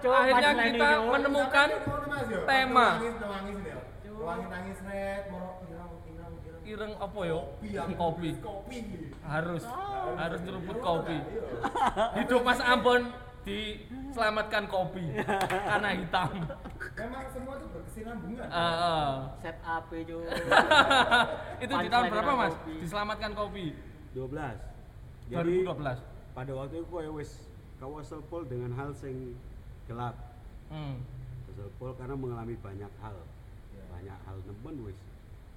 Akhirnya kita menemukan tema. Nangis, nangis nih. yo. Nangis nangis red, mau ireng ireng ireng. Apa yo? Kopi Kopi. Kopi. Harus harus nyeruput Iya, kopi. iya. Hidup Mas Ambon diselamatkan kopi karena hitam. Memang semua itu berkesinambungan. Eh, eh. Set AP Cuk. itu di tahun berapa Mas? kopi. Diselamatkan kopi. 12. Jadi 2012. pada waktu itu kowe wis kawasel pol dengan hal sing gelap. Hmm. Kawasel pol karena mengalami banyak hal. Ya. Banyak hal nemen wis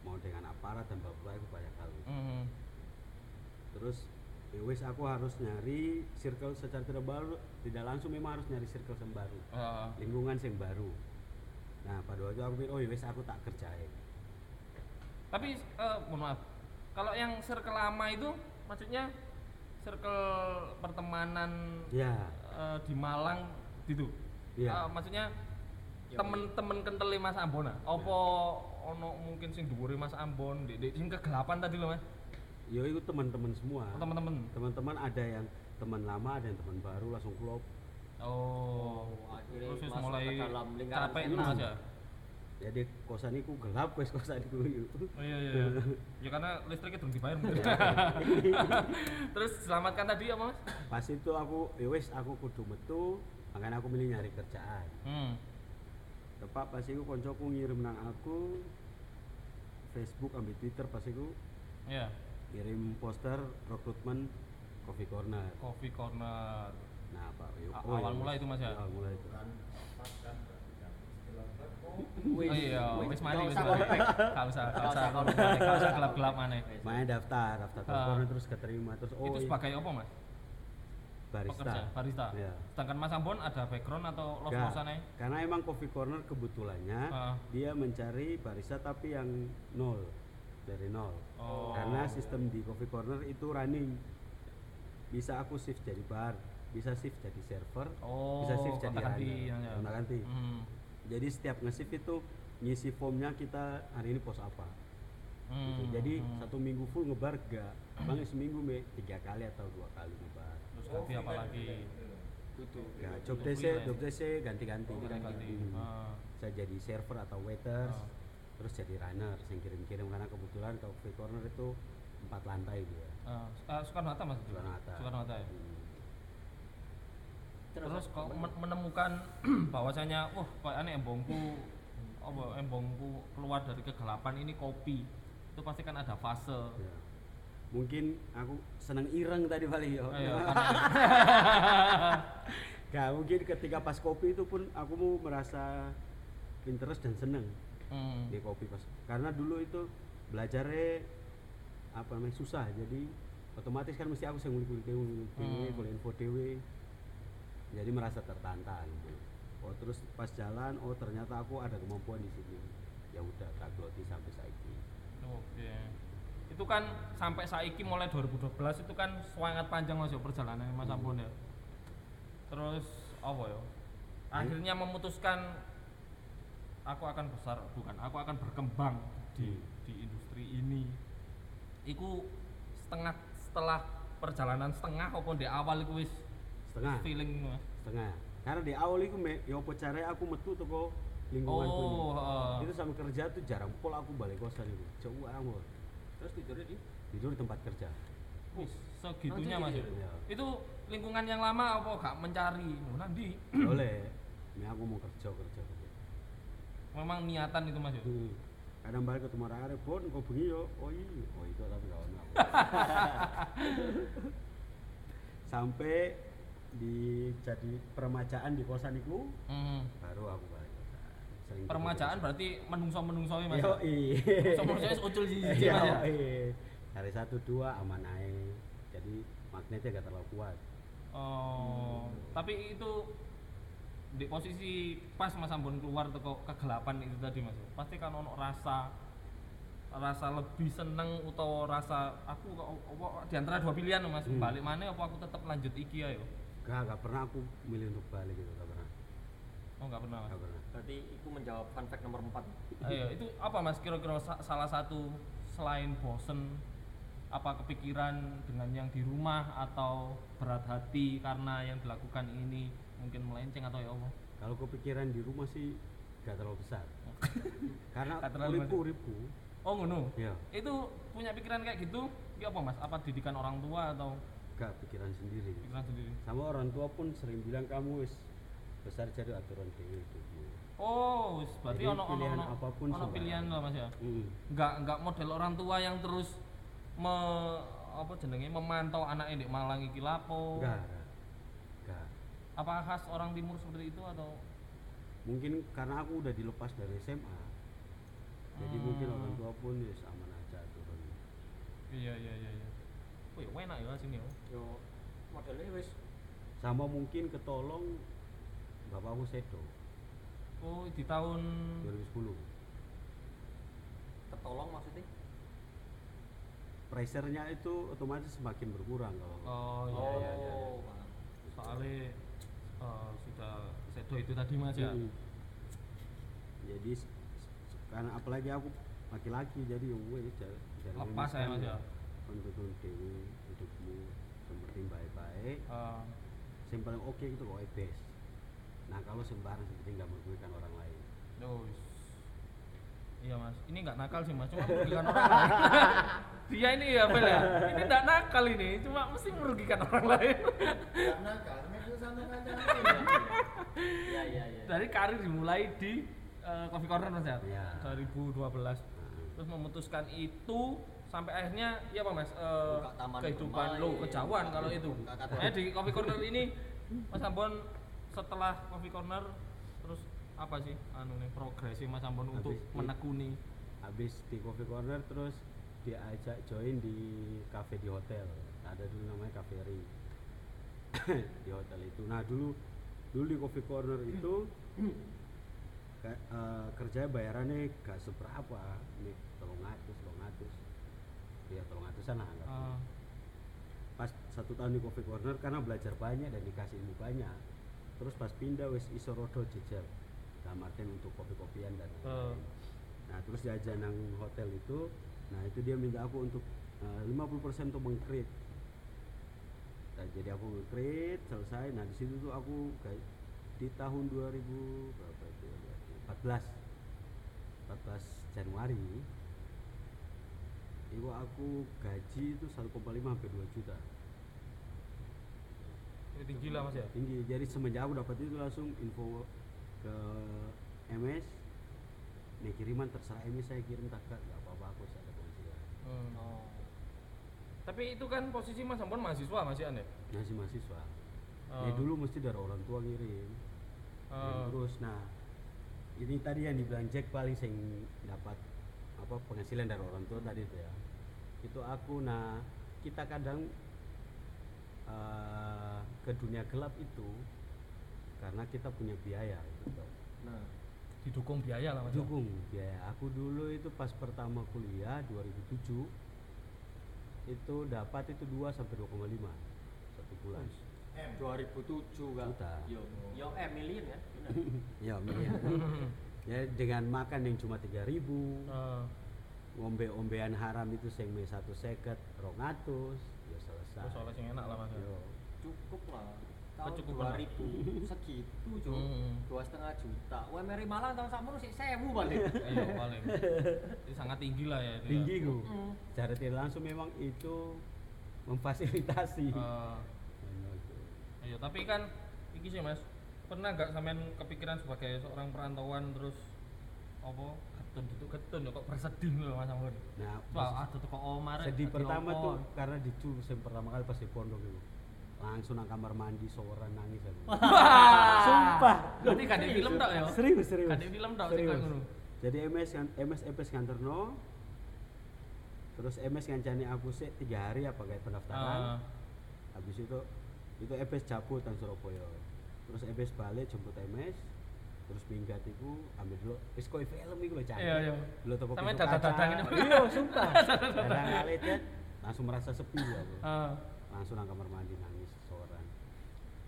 mau dengan aparat dan bapak itu banyak hal. Hmm. Terus ya wis aku harus nyari circle secara tidak baru, tidak langsung memang harus nyari circle yang baru. Eh, Lingkungan yang baru. Nah, pada waktu itu aku pikir, oh ya wis aku tak kerjain. tapi eh, mohon maaf. Kalau yang circle lama itu maksudnya circle pertemanan Ya, eh, di Malang gitu. Iya. Eh, maksudnya Ya, temen-temen kentele Mas Ambon ah. Apa ono mungkin sing dhuwure Mas Ambon, di, di sing kegelapan tadi loh Mas. yo itu teman-teman semua. Oh, teman-teman. Teman-teman ada yang teman lama, ada yang teman baru langsung klop. Oh, akhirnya terus mulai ke dalam lingkaran capek itu Mas ya. Jadi kosan iku gelap wis kosan iku. Oh iya iya. iya. ya karena listriknya belum dibayar mungkin. Terus selamatkan tadi apa Mas? Pas itu aku ya wis aku kudu metu, makanya aku milih nyari kerjaan. Hmm. Tepat pas iku koncoku ngirim nang aku Facebook ambil Twitter pas iku Iya. kirim poster rekrutmen Coffee Corner. Coffee Corner. Nah, Pak. yo- A- oh, awal ya mulai wis. itu, Mas, ya? Awal mulai itu. Oh, Wis, Oh iya, wis, mari wis mari. Enggak usah, enggak Nggak usah. Enggak usah gelap-gelap maneh. Main daftar, daftar Ah. Corner terus keterima terus oh Itu iya, sebagai apa Mas? Barista. Pekerja, barista. Iya. Sedangkan Mas Ambon ada background atau Nggak, los-losan aja? karena emang Coffee Corner kebetulannya Ah. dia mencari barista tapi yang nol dari nol. Oh. Karena sistem di Coffee Corner itu running. Bisa aku shift jadi bar, bisa shift jadi server, Oh, bisa shift jadi runner, ya, ya. Hmm. Jadi setiap nge-shift itu ngisi formnya kita hari ini pos apa. gitu. Hmm, Jadi hmm. satu minggu full ngebar gak, bang seminggu me tiga kali atau dua kali ngebar. Terus ganti apa lagi? Gitu. Ya, Untuk job desk job desk ganti-ganti. Ganti-ganti. Hmm. Ah. Bisa jadi server atau waiters, Ah. terus jadi runner, yang kirim-kirim karena kebetulan Coffee Corner itu empat lantai dia. Ah, eh, Soekarno Hatta Mas? Soekarno Hatta. Soekarno Hatta ya. Hmm. Terus kok men- menemukan bahwasanya wah kok aneh embongku apa embongku keluar dari kegelapan ini kopi. Itu pasti kan ada fase. Ya. Mungkin aku seneng ireng tadi paling ya. Gak mungkin ketika pas kopi itu pun aku mau merasa interest dan seneng Hmm. di kopi pas karena dulu itu belajarnya apa namanya susah jadi otomatis kan mesti aku sing ngulik-ngulik dewe, dewe, Hmm. golek info dewe. jadi merasa tertantang gitu. oh terus pas jalan oh ternyata aku ada kemampuan di sini ya udah tak sampai saiki Oke. Itu kan sampai saiki mulai 2012 itu kan sangat panjang Mas ya perjalanan Mas Hmm. Ambon ya. Terus apa ya? Akhirnya memutuskan aku akan besar bukan, aku akan berkembang di Hmm. di industri ini. Iku setengah setelah perjalanan setengah apa di awal iku wis setengah feeling Mas? setengah karena di awal itu me ya apa caranya aku metu toko lingkungan Oh, heeh. itu sama kerja tuh jarang pol aku balik kosan itu jauh amat Terus tidurnya di tidur di tempat kerja Wis segitunya Mas. ya? iya. Itu lingkungan yang lama apa gak mencari? Oh, nanti boleh ini aku mau kerja kerja kerja memang niatan itu Mas ya. Hmm. kadang balik ketemu arek bon kok bengi yo oh iya oh itu tapi gak ono aku. sampai di jadi permajaan di kosan itu Hmm. baru aku Sering Permajaan berarti menungso-menungso ya, Mas. yo Menungso-menungso wis ucul siji Mas ya. hari satu dua aman aja jadi magnetnya gak terlalu kuat Oh, tapi itu di posisi pas Mas Ambon keluar teko kegelapan itu tadi Mas. Pasti kan ono rasa rasa lebih seneng atau rasa aku kok apa di antara dua pilihan Mas, Hmm. balik mana apa aku tetap lanjut iki ayo. gak gak pernah aku milih untuk balik gitu gak pernah Oh, enggak pernah. Mas. gak pernah Berarti itu menjawab fun fact nomor 4 Ayo, itu apa Mas kira-kira sa- salah satu selain bosen apa kepikiran dengan yang di rumah atau berat hati karena yang dilakukan ini mungkin melenceng atau ya apa? kalau kepikiran di rumah sih gak terlalu besar karena Gak terlalu uripku uripku Oh ngono. ya Itu punya pikiran kayak gitu, ya apa mas? Apa didikan orang tua atau gak pikiran sendiri pikiran sendiri? sama orang tua pun sering bilang kamu wis besar jadi aturan dewi itu Oh, wis, berarti ono ono pilihan ono apa pun ono pilihan lah mas ya. Mm. Enggak enggak model orang tua yang terus me, apa jenenge memantau anaknya di Malang iki lapo. enggak enggak. Apa khas orang timur seperti itu atau mungkin karena aku udah dilepas dari SMA jadi Hmm. mungkin orang tua pun ya aman aja turun Iya iya iya iya. Oh ya enak ya sini ya. Yo modelnya wis sama mungkin ketolong bapakku sedo Oh di tahun 2010 ketolong maksudnya pressure-nya itu otomatis semakin berkurang kalau Oh iya oh iya iya. paham. Soalnya eh, sudah sedo itu tadi mas ya. Mm. jadi karena apalagi aku laki-laki jadi ya wes jar- jarang Lepas ya, Mas, ya? Penuntun dewi hidupmu yang penting baik-baik Eh, yang paling oke itu kok best nah kalau sembarang seperti nggak merugikan orang lain Yos. Iya mas, ini nggak nakal sih mas, cuma merugikan orang lain. Dia ini ya Bel ya, ini nggak nakal ini, cuma mesti merugikan orang lain. Gak nakal, ini itu santai aja. iya iya iya Dari karir dimulai di eh, Coffee Corner mas ya, Iya. 2012. nah, Terus memutuskan itu sampai akhirnya ya apa mas eh, taman kehidupan lo kejauhan kalau itu. Makanya di Coffee Corner ini Mas Ambon setelah Coffee Corner terus apa sih anu nih progresi Mas Ambon untuk Habis di- menekuni? habis di coffee corner terus diajak join di cafe di hotel. Ada dulu namanya cafe Ri. Di hotel itu. Nah dulu dulu di coffee corner itu ka- eh, kerjanya bayarannya gak seberapa. Nih tolong ngatus tolong ngatus ya tolong ngatusan lah eh, pas satu tahun di coffee corner karena belajar banyak dan dikasih ilmu banyak terus pas pindah wes iso rodo jejer dalam artian untuk kopi-kopian dan lain-lain. Eh. nah terus diajak nang hotel itu nah itu dia minta aku untuk eh, 50% untuk mengkrit nah, jadi aku nge-create selesai nah di situ tuh aku kayak di tahun 2000 berapa itu ya, berarti? 14 14 Januari itu aku gaji itu 1,5 sampai 2 juta tinggi lah Mas ya. tinggi jadi semenjak aku dapat itu langsung info ke MS nih kiriman terserah MS saya kirim tak Kak? nggak apa-apa aku saya ada penghasilan Hmm. oh Tapi itu kan posisi Mas Ambon mahasiswa Mas ya nih. masih mahasiswa Oh. ya dulu mesti dari orang tua ngirim Ngirim Oh. terus nah ini tadi yang dibilang Jack paling sing dapat apa penghasilan dari orang tua tadi itu ya itu aku nah kita kadang eh, ke dunia gelap itu karena kita punya biaya gitu. nah Didukung biaya lah Mas. ya. dukung biaya. Aku dulu itu pas pertama kuliah 2007 itu dapat itu 2 sampai 2,5 satu bulan. M. 2007 kan yo. Yo eh million ya? Ya miliar ya dengan makan yang cuma 3000 Eh, ngombe-ombean haram itu sing me satu seket rongatus terus soalnya sing enak lah Mas. Yo. cukup lah tahun lah. 2000 segitu cuk Hmm. dua setengah juta UMR Malang tahun sakmono sih sewu paling Iya paling. Itu sangat tinggi lah ya. itu ya. tinggi ku Mm. tidak langsung memang itu memfasilitasi Eh, Iya, tapi kan iki sih Mas, pernah gak sampean kepikiran sebagai seorang perantauan terus apa ketun itu ketun kok bersedih lho Mas Ambon. nah Wah, ada teko Omar. sedih pertama apa? tuh karena dicul yang pertama kali pas di pondok itu langsung nang kamar mandi seorang nangis aku sumpah Berarti ada film tok ya? serius serius ada film tok sing ngono. jadi MS kan MS EPS nganterno terus MS ngancani aku sih tiga hari apa kayak pendaftaran Ah. habis itu itu EPS cabut nang Surabaya terus EPS balik jemput MS terus minggat itu ambil dulu wis koyo film iku lho cak Iya, iya. dulu toko Sampe kaca. ngene. iya sumpah dadang kali Jet. langsung merasa sepi aku Ah. langsung nang kamar mandi nangis seorang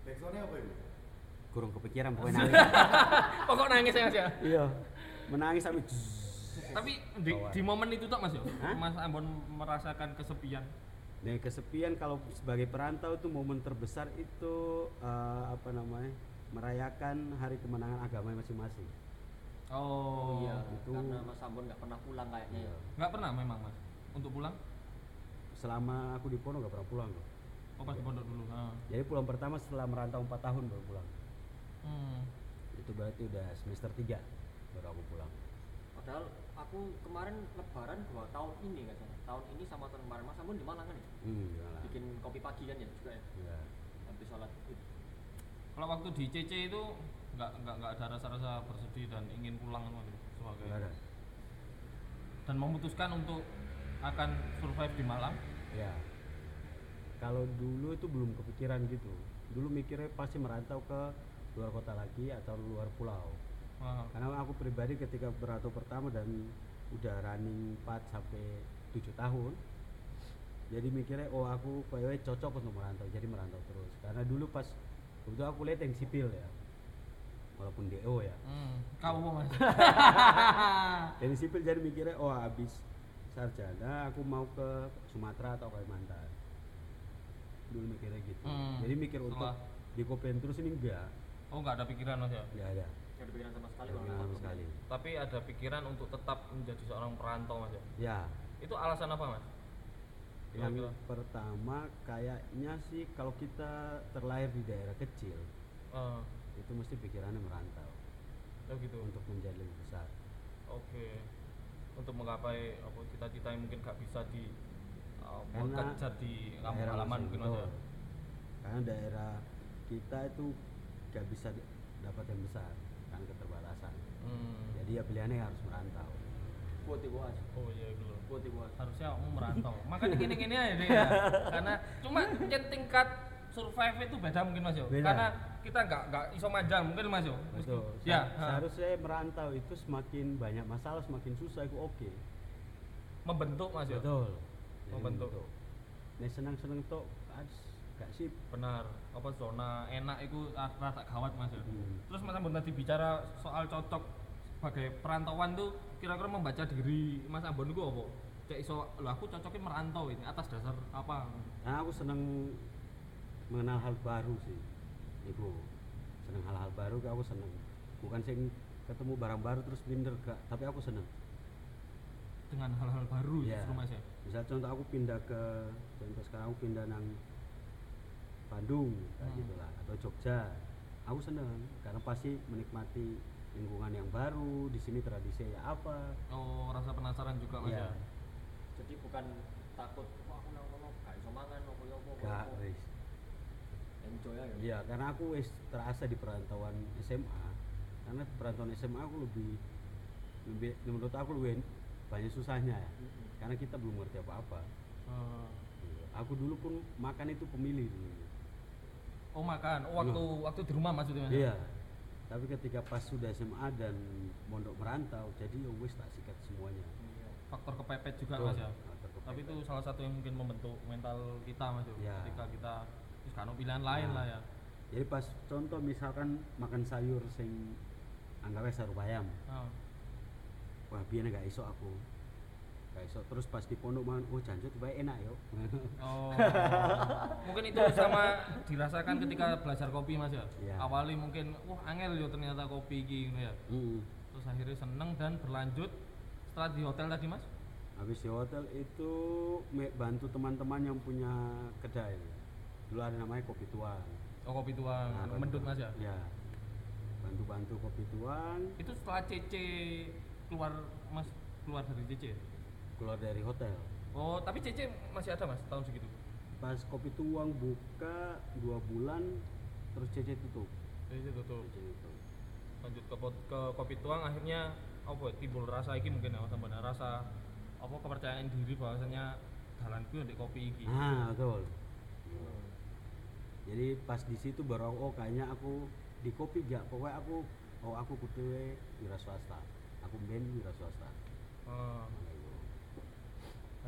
Backsoundnya apa itu? kurang kepikiran pokoknya nangis Pokok nangis ya Mas ya. iya menangis sampai Tapi di, di momen itu tok Mas ya. Mas Ambon merasakan kesepian. Nah, kesepian kalau sebagai perantau itu momen terbesar itu eh, apa namanya? Merayakan hari kemenangan agama masing-masing. Oh, iya itu- karena Mas Ambon nggak pernah pulang kayaknya ya Nggak pernah memang Mas untuk pulang? Selama aku di pondok gak pernah pulang kok. Oh pas di pondok dulu. Ah. Jadi pulang pertama setelah merantau 4 tahun baru pulang. Hmm. Itu berarti udah semester 3 baru aku pulang. padahal aku kemarin lebaran dua tahun ini kan tahun ini sama tahun kemarin Mas Ambon di Malang kan ya Hmm, bikin kopi pagi kan ya juga ya Ya. habis sholat id Kalau waktu di CC itu nggak nggak nggak ada rasa-rasa bersedih dan ingin pulang Mas, sebagai Nggak ada. dan memutuskan untuk akan survive di Malang. Ya. Kalau dulu itu belum kepikiran gitu. Dulu mikirnya pasti merantau ke luar kota lagi atau luar pulau. Ah. karena aku pribadi ketika berantau pertama dan udah running 4 sampai 7 tahun jadi mikirnya oh aku kayaknya cocok untuk merantau jadi merantau terus karena dulu pas waktu aku lihat yang sipil ya walaupun DO ya Hmm. Apa Mas? dari sipil jadi mikirnya oh habis sarjana aku mau ke Sumatera atau Kalimantan dulu mikirnya gitu Hmm. jadi mikir untuk Setelah- di Kopen terus ini enggak Oh nggak ada pikiran Mas ya. enggak ada ada pikiran sama sekali sama sekali Tapi ada pikiran untuk tetap menjadi seorang perantau Mas ya. ya Itu alasan apa Mas? Yang Kira-kira. pertama kayaknya sih kalau kita terlahir di daerah kecil Eh, itu mesti pikirannya merantau oh gitu. untuk menjadi lebih besar. Oke. Untuk menggapai apa cita-cita yang mungkin gak bisa di uh, Karena kejar di kampung daerah halaman mungkin betul. Karena daerah kita itu gak bisa dapat yang besar karena keterbatasan. Hmm. Jadi ya pilihannya harus merantau. Kuat ibu as Oh iya gitu loh. kuat ibu as Harusnya kamu merantau. Makanya gini-gini aja deh ya. Karena cuma yang tingkat survive itu beda mungkin Mas yo. Beda. Karena kita nggak nggak iso manjang mungkin Mas yo. Betul. Ya. Seharusnya merantau itu semakin banyak masalah semakin susah itu oke. membentuk Mas yo. Betul. Membentuk. Nek senang-senang tok as gak sip. Benar. Apa zona enak itu rasa gawat Mas yo. Hmm. Terus Mas Ambon tadi bicara soal cocok sebagai perantauan tuh kira-kira membaca diri Mas Ambon itu apa? Kayak iso, loh aku cocoknya merantau ini atas dasar apa? Nah, aku seneng mengenal hal baru sih. Ibu seneng hal-hal baru aku seneng. Bukan sing ketemu barang baru terus minder gak, tapi aku seneng. Dengan hal-hal baru Iya. justru Mas ya. Misal contoh aku pindah ke contoh sekarang aku pindah nang Bandung Hmm. gitu lah atau Jogja. Aku seneng karena pasti menikmati lingkungan yang baru, di sini tradisi ya apa. Oh, rasa penasaran juga Mas Iya. ya. jadi bukan takut wah aku nang kono gak iso mangan apa ya Gak, wis. enjoy aja Iya, karena aku wis terasa di perantauan SMA. Karena perantauan SMA aku lebih, lebih menurut aku lebih banyak susahnya ya. Karena kita belum ngerti apa-apa. Eh, Iya. Aku dulu pun makan itu pemilih dulu. Oh makan, oh, waktu waktu di rumah maksudnya? Iya. Tapi ketika pas sudah SMA dan mondok merantau, jadi ya wis tak sikat semuanya. Iya. Faktor kepepet juga Betul. Mas ya. Kepepet. Tapi itu salah satu yang mungkin membentuk mental kita Mas ya. Iya. Ketika kita terus kan pilihan lain Nah. lah ya. Jadi pas contoh misalkan makan sayur sing anggapnya sayur bayam. Ah. Wah, biar gak iso aku. Iso terus pas di pondok mangan, oh janjut baik enak yo. Oh. mungkin itu sama dirasakan ketika belajar kopi Mas ya. Iya. Awali mungkin wah angel yo ternyata kopi iki gitu ya. Mm. Terus akhirnya seneng dan berlanjut setelah di hotel tadi Mas. Habis di hotel itu bantu teman-teman yang punya kedai. Dulu ada namanya Kopi Tuan. Oh kopi tuang, Nah, mendut Mas ya. Ya. Bantu-bantu Kopi Tuan. Itu setelah CC keluar Mas keluar dari CC. Ya? keluar dari hotel Oh, tapi CC masih ada Mas tahun segitu. pas kopi tuang buka dua bulan terus CC tutup CC tutup. CC tutup Lanjut ke, ke kopi tuang akhirnya apa ya, timbul rasa iki mungkin ya Ambon rasa apa kepercayaan diri bahwasanya jalanku di kopi iki. ah betul jadi pas di situ baru aku, oh kayaknya aku di kopi gak pokoknya aku oh aku kudu wira swasta aku ben wira swasta Oh,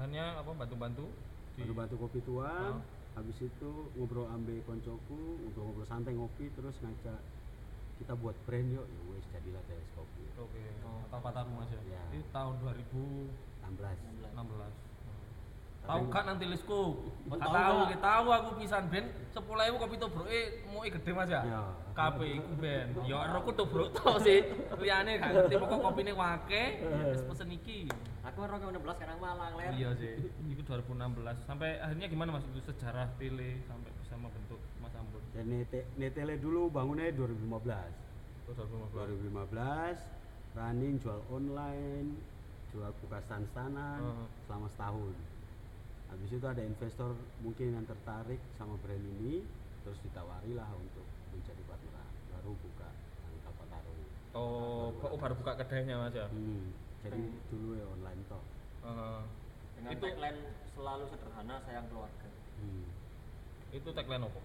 akhirnya apa bantu-bantu di baru bantu kopi tuang Ah. habis itu ngobrol ambil koncoku ngobrol-ngobrol santai ngopi terus ngajak kita buat brand yuk ya wes jadilah teleskopi Oke, Oh. Pak Taru Mas ya. Ya. Ini tahun 2016. 16 Tahu kan nanti lisku? Oh, tahu kita tahu aku pisan ben 10.000 kopi to bro eh mau gede Mas ya. Ya. Kabeh iku ben. Ya aku to bro to sih. Liyane gak ngerti pokok kopine wake wis pesen iki. Aku kan 2016 sekarang Malang ler. Iya sih. Itu 2016. Sampai akhirnya gimana Mas itu sejarah tele sampai bisa membentuk Mas Ambon. dan nete, netele dulu bangunnya 2015 Itu 2015. 2015 running jual online jual buka stand-stanan Heeh. selama setahun habis itu ada investor mungkin yang tertarik sama brand ini terus ditawari lah untuk menjadi partner baru buka yang kapal taruh Oh, oh, baru buka kedainya Mas ya. hmm. jadi dulu ya online toh Heeh. Dengan Itu- tagline selalu sederhana sayang keluarga. hmm. itu tagline apa?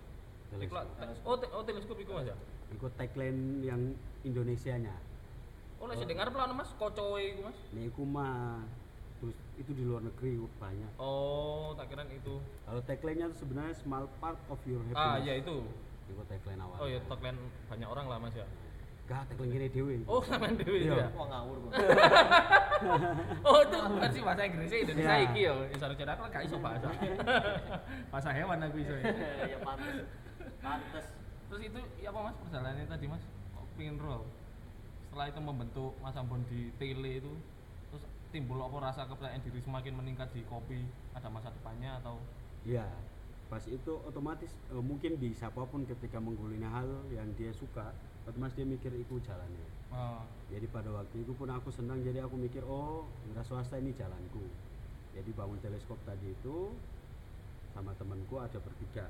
Teleskop. Iklan- Oh, te- oh teleskop itu Mas ya. ikut tagline yang Indonesianya Oh, lek sing dengar pelan Mas, kocoe iku Mas. ini aku mah terus itu di luar negeri banyak Oh, tak kira itu. kalau tagline-nya itu sebenarnya small part of your happiness Ah, iya itu. itu tagline awal Oh ya tagline banyak orang lah Mas ya. gak tagline gini dewi Oh, itu Iya. ya. Wah ngawur. Oh, itu versi bahasa Inggrisnya Indonesia Iya. iki ya. Cara aku gak iso bahasa. bahasa hewan aku iso. ya. ya pantes. Pantes. Terus itu ya apa Mas perjalanannya tadi Mas? Oh, Pingin roll. Setelah itu membentuk Mas Ambon di tele itu timbul apa rasa kepercayaan diri semakin meningkat di kopi ada masa depannya atau Iya, pas itu otomatis eh, mungkin di siapa pun ketika menggulina hal yang dia suka, otomatis dia mikir itu jalannya. Ah, Jadi pada waktu itu pun aku senang, jadi aku mikir oh wira swasta ini jalanku. Jadi bangun teleskop tadi itu sama temanku ada bertiga,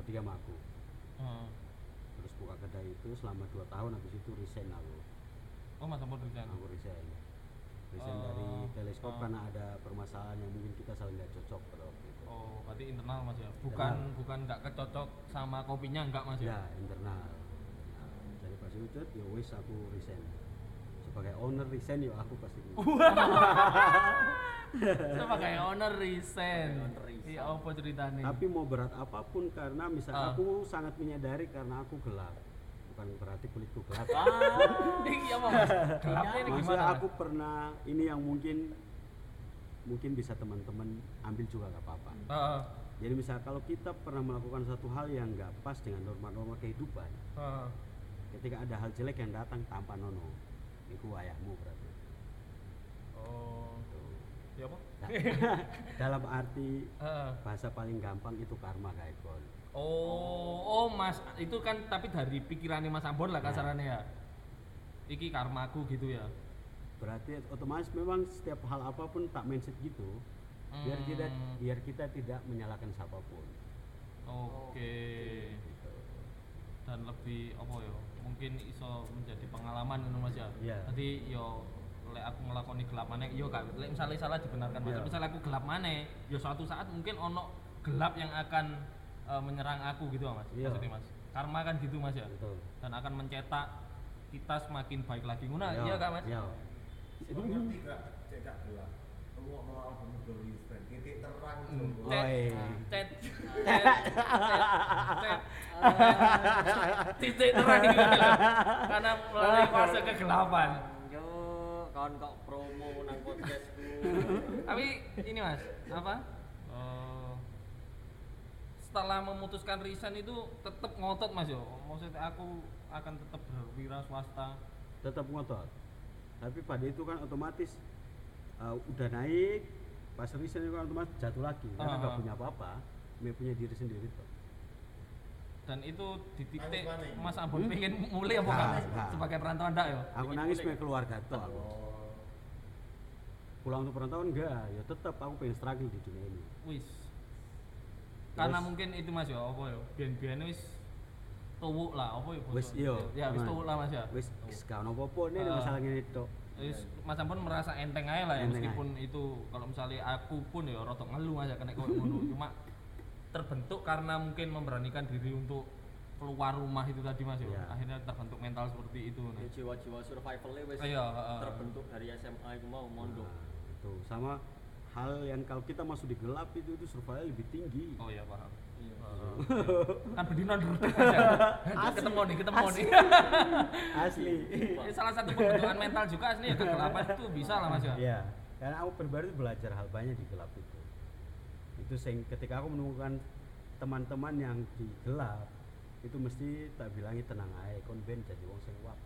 bertiga sama aku. ah. Terus buka kedai itu selama dua tahun, habis itu resign aku. Oh Mas Ambon resign. Aku resign. Resign Oh, dari teleskop ah. karena ada permasalahan yang mungkin kita saling nggak cocok pada waktu itu. Oh, berarti internal Mas ya. Bukan Internal. bukan nggak kecocok sama kopinya enggak Mas ya. Ya, internal. Nah, jadi pas itu ya wis aku resign. Sebagai owner resign ya aku pasti. Sebagai owner resign. Iya, apa ceritanya? Tapi mau berat apa pun karena misal Ah. aku sangat menyadari karena aku gelap. Bukan berarti kulitku gelap. Ah, Iya Mas? Gelapnya ini Maksudnya gimana? aku pernah ini yang mungkin mungkin bisa teman-teman ambil juga nggak apa-apa. Heeh. Jadi misal kalau kita pernah melakukan satu hal yang nggak pas dengan norma-norma kehidupan, Heeh. ketika ada hal jelek yang datang tanpa nono, itu ayahmu berarti. Oh. Ya apa? Nah, dalam arti Heeh. bahasa paling gampang itu karma kayak. Oh, oh Mas, itu kan tapi dari pikirannya Mas Ambon lah Ya. kasarannya ya. Iki karmaku gitu ya. Berarti otomatis memang setiap hal apa pun tak mindset gitu, biar kita Hmm. biar kita tidak menyalahkan siapa pun. Oke. Gitu. Dan lebih apa ya? Mungkin iso menjadi pengalaman ngono Mas ya. Iya. Nanti yo lek aku ngelakoni gelap maneh yo gak lek misalnya salah dibenarkan Mas. Tapi Misalnya aku gelap maneh, yo suatu saat mungkin ono gelap yang akan eh, menyerang aku gitu Mas. Iya. Maksudnya Mas. Karma kan gitu Mas ya. Betul. Dan akan mencetak kita semakin baik lagi. Ngono iya Mas? Iya. Kamu mau album Glory Friend, titik terang Hmm. Cet, titik terang karena melalui fase kegelapan. Yo, kawan kok promo nang podcastku. Tapi ini mas, apa? Setelah memutuskan resign itu tetap ngotot mas yo. Maksudnya aku akan tetap berwira swasta. Tetap ngotot. Tapi pada itu kan otomatis uh, udah naik, pas resign itu kan otomatis jatuh lagi karena nggak Ah. punya apa-apa, dia punya diri sendiri tuh. Dan itu di titik? Mas Ambon Hmm? pengen mulai apa Nggak, kan? nggak. Sebagai perantauan ndak yo. Aku Pengen nangis sama keluarga tuh aku. Oh. pulang untuk perantauan enggak ya tetap aku pengen struggle di dunia ini Wis. Karena mungkin itu Mas ya, apa ya? Biyen-biyen wis tuwuk lah, apa ya? wis iya Ya wis aman. tuwuk lah Mas ya. wis wis gak ono apa-apa nih Ah. masalah ngene tok Wis Mas Ampun merasa enteng aja lah ya Enteng meskipun itu kalau misalnya aku pun ya rotok ngeluh Mas ya kena koyo ngono. Cuma terbentuk karena mungkin memberanikan diri untuk keluar rumah itu tadi Mas ya. Iya. Akhirnya terbentuk mental seperti itu. Nah. jiwa-jiwa survivalnya wis Iya, terbentuk dari SMA itu mau mondok. Nah, itu sama hal yang kalau kita masuk di gelap itu itu survival lebih tinggi Oh iya paham. Iya. Heeh. kan bedinan ya. ketemu nih, ketemu nih. asli Ini salah satu pembentukan mental juga asli ya kegelapan itu bisa lah Mas ya. Iya, karena aku pribadi belajar hal banyak di gelap itu. Itu sing ketika aku menemukan teman-teman yang di gelap, itu mesti tak bilangi tenang aja, kon ben jadi wong sing kuat.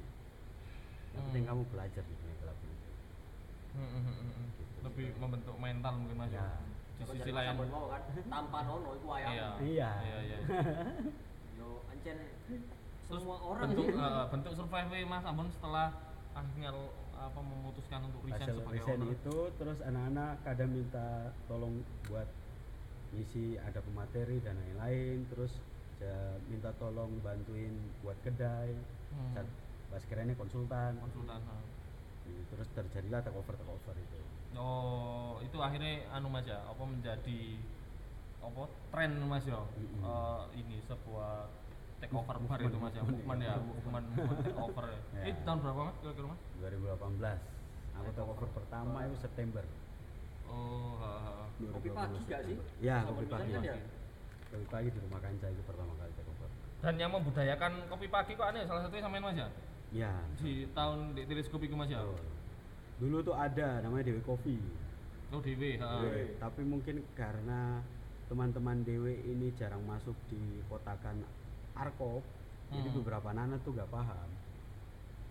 Yang penting Hmm. kamu belajar di dunia gelap itu. Hmm, hmm, hmm, hmm. Lebih membentuk mental mungkin Mas ya. Ya. Di Apa sisi lain. Mau kan tanpa nono Iya. ayam. Iya. Iya, iya. Yo ancen Terus semua orang bentuk ini. eh, bentuk survive Mas Ambon setelah akhirnya apa memutuskan untuk resign Hasil sebagai resign owner. itu terus anak-anak kadang minta tolong buat ngisi ada pemateri dan lain-lain, terus ja- minta tolong bantuin buat kedai. Hmm. Saat pas kerennya konsultan. konsultan. Gitu, terus terjadilah take over take over itu Oh, itu akhirnya anu Mas ya, apa menjadi apa tren Mas ya? Mm-mm. Eh, ini sebuah take over bar Movement, itu Mas ya, movement, movement ya, movement, movement take over ya. Ini tahun berapa Mas kira-kira Mas? 2018 aku take over pertama itu September Oh, ha, ha, ha. Kopi pagi gak sih? ya kopi pagi ya? kopi pagi di rumah kanca itu pertama kali take over Dan yang membudayakan kopi pagi kok aneh salah satunya sampean Mas ya? ya Di tahun di teleskopi Mas ya? betul. Dulu tuh ada namanya Dewi Coffee Oh, Dewi, ha. Dewi. tapi mungkin karena teman-teman Dewi ini jarang masuk di kotakan Arkop jadi Hmm. beberapa anak tuh gak paham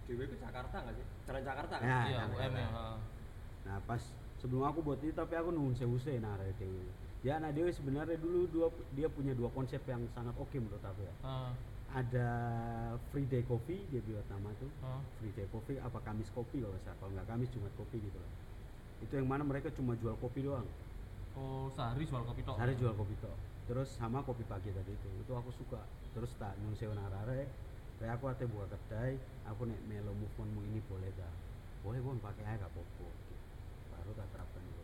Dewi ke Jakarta nggak sih? Jalan Jakarta kan? Ya, Iya, kan, UM ya. ha. Nah pas sebelum aku buat itu tapi aku nunggu seuse nah dari Dewi. Ya nah Dewi sebenarnya dulu dua, dia punya dua konsep yang sangat oke menurut aku ya. Ha, Ada free day coffee dia buat nama tuh. ha. Free day coffee apa Kamis kopi kalau saya kalau nggak Kamis Jumat kopi gitu lah. Itu yang mana mereka cuma jual kopi doang. Oh, sehari jual kopi tok. Sehari jual kopi toh. Terus sama kopi pagi tadi itu. Itu aku suka. Terus tak nung sewa narare. Kayak aku ate buka kedai, aku nek melo movementmu ini boleh dah. Boleh bon pakai aja gak apa-apa. Baru tak terapkan gitu.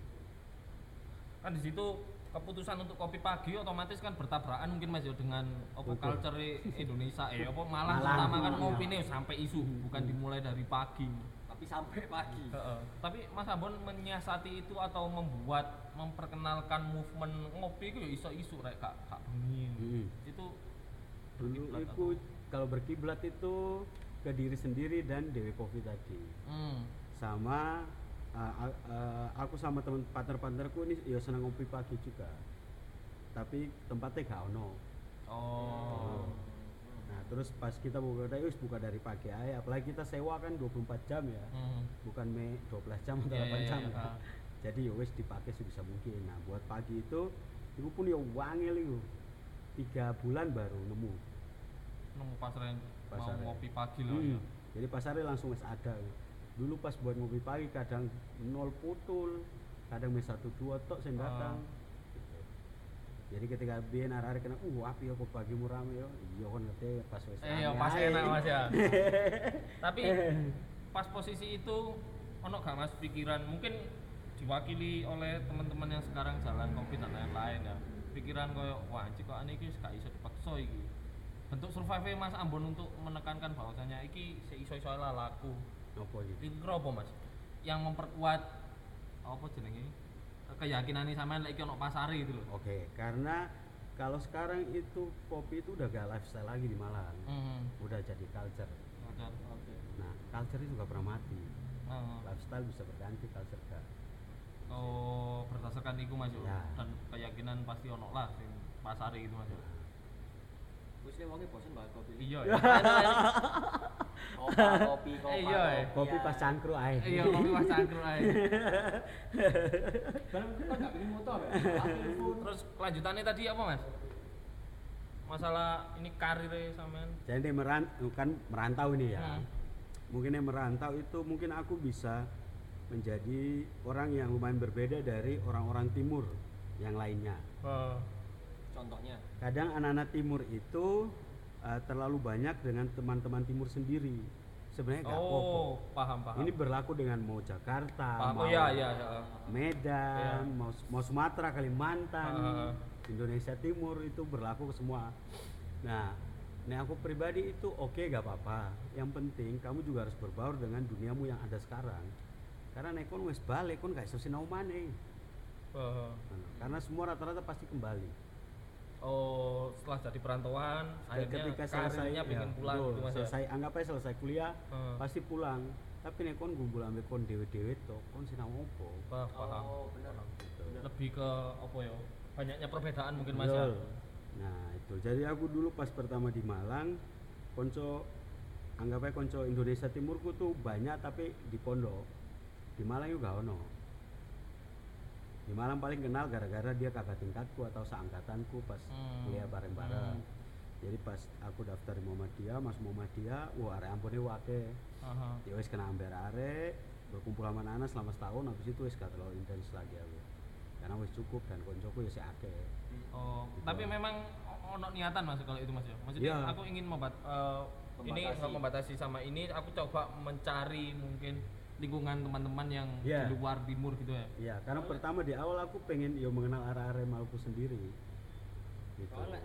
Kan di situ keputusan untuk kopi pagi otomatis kan bertabrakan mungkin Mas ya dengan apa culture Indonesia eh apa Malang Malang, terutama kan iya. ngopi nih sampai isu bukan dimulai dari pagi. Tapi sampai pagi. Heeh. Tapi Mas Ambon menyiasati itu atau membuat memperkenalkan movement ngopi itu ya iso-isu rek kak kak bengi. Mm-mm. Itu dulu itu kalau berkiblat itu ke diri sendiri dan Dewi Kopi tadi hmm. sama uh, uh, uh, aku sama teman partner-partnerku ini ya senang ngopi pagi juga tapi tempatnya gak ono Oh. nah terus pas kita buka kedai wis buka dari pagi aja apalagi kita sewa kan 24 jam ya Hmm. bukan me 12 jam atau Iya, 8 iya, jam iya, ya. ah. jadi ya wis dipakai sebisa mungkin nah buat pagi itu itu pun ya wangil itu tiga bulan baru nemu Nemu pasar yang mau Pasarnya. ngopi pagi loh Hmm, ya. Jadi pasarnya langsung wis ada. Dulu pas buat ngopi pagi kadang nol putul, kadang mes satu dua tok sing Ah. datang. Gitu. Jadi ketika biyen arek-arek kena, "Uh, api ya kopi pagi murah ya." Iya kan ngerti pas wis. Eh, iya, pas enak Mas ya. Tapi pas posisi itu ono gak Mas pikiran mungkin diwakili oleh teman-teman yang sekarang jalan kopi dan lain-lain ya. Pikiran koyo wah anjir kok ane iki gak iso dipaksa iki. Bentuk survive Mas Ambon untuk menekankan bahwasanya iki seiso-iso lah laku. Apa? Iki apa Mas? Yang memperkuat apa jenenge? keyakinan ini sampean lek iki ono pasare gitu loh. Oke, karena kalau sekarang itu kopi itu udah gak lifestyle lagi di Malang. Hmm. Udah jadi culture. Oke. Nah, culture itu gak pernah mati. Heeh. Lifestyle bisa berganti, culture gak. Oh, berdasarkan itu Mas yo. Ya. Dan keyakinan pasti ono lah sing pasare gitu Mas yo. Wis le wonge bosen banget kopi. Iya ya. Kopi, kopi, kopi. Iya, eh. Kopi pas cangkruk ae. Iya, kopi Mas cangkruk ae. Barang kan gak pengen motor. Terus kelanjutannya tadi apa Mas? Masalah ini karirnya sampean. Jadi meran, kan merantau ini ya. Hmm. Mungkin yang merantau itu mungkin aku bisa menjadi orang yang lumayan berbeda dari orang-orang timur yang lainnya. Oh. Contohnya. Kadang anak-anak timur itu eh, terlalu banyak dengan teman-teman timur sendiri. Sebenarnya nggak apa-apa. Oh, paham paham. Ini berlaku dengan mau Jakarta, paham. mau Oh iya iya. iya. Medan, Iya. mau mau Sumatera, Kalimantan, Ah. Indonesia Timur itu berlaku ke semua. Nah, ini aku pribadi itu oke gak apa-apa. Yang penting kamu juga harus berbaur dengan duniamu yang ada sekarang. Karena kon wis balik kon gak iso sinau maneh. Oh. Nah, Karena semua rata-rata pasti kembali. Oh, setelah jadi perantauan, akhirnya ketika selesai pengen ya, pulang betul, gitu mas ya? selesai anggap aja selesai kuliah Hmm. pasti pulang. Tapi nek kon gumbul ambek kon dewe-dewe to, kon sinau opo? Wah, paham. Oh, benar. Gitu. Lebih ke apa ya? Banyaknya perbedaan mungkin mas ya? Nah itu jadi aku dulu pas pertama di Malang, konco anggap aja konco Indonesia Timurku tuh banyak tapi di pondok. Di Malang juga ono. Di Malang paling kenal gara-gara dia kakak tingkatku atau seangkatanku pas Hmm. kuliah bareng-bareng. Hmm. Jadi pas aku daftar di Muhammadiyah, mas Muhammadiyah, wah arek ampune wake. Aha. Ya wis kena ambil arek, berkumpul sama anak selama setahun habis itu wis gak terlalu intens lagi aku. Karena wis cukup dan koncoku ya si akeh. Oh, Gitu. tapi memang ono niatan mas kalau itu mas ya. Maksudnya Iya. aku ingin membat ini Membatasi. membatasi sama ini, aku coba mencari mungkin lingkungan teman-teman yang Iya. di luar timur gitu ya. Iya, karena pertama di awal aku pengen yo mengenal arah-arah Maluku sendiri. Gitu. Soalnya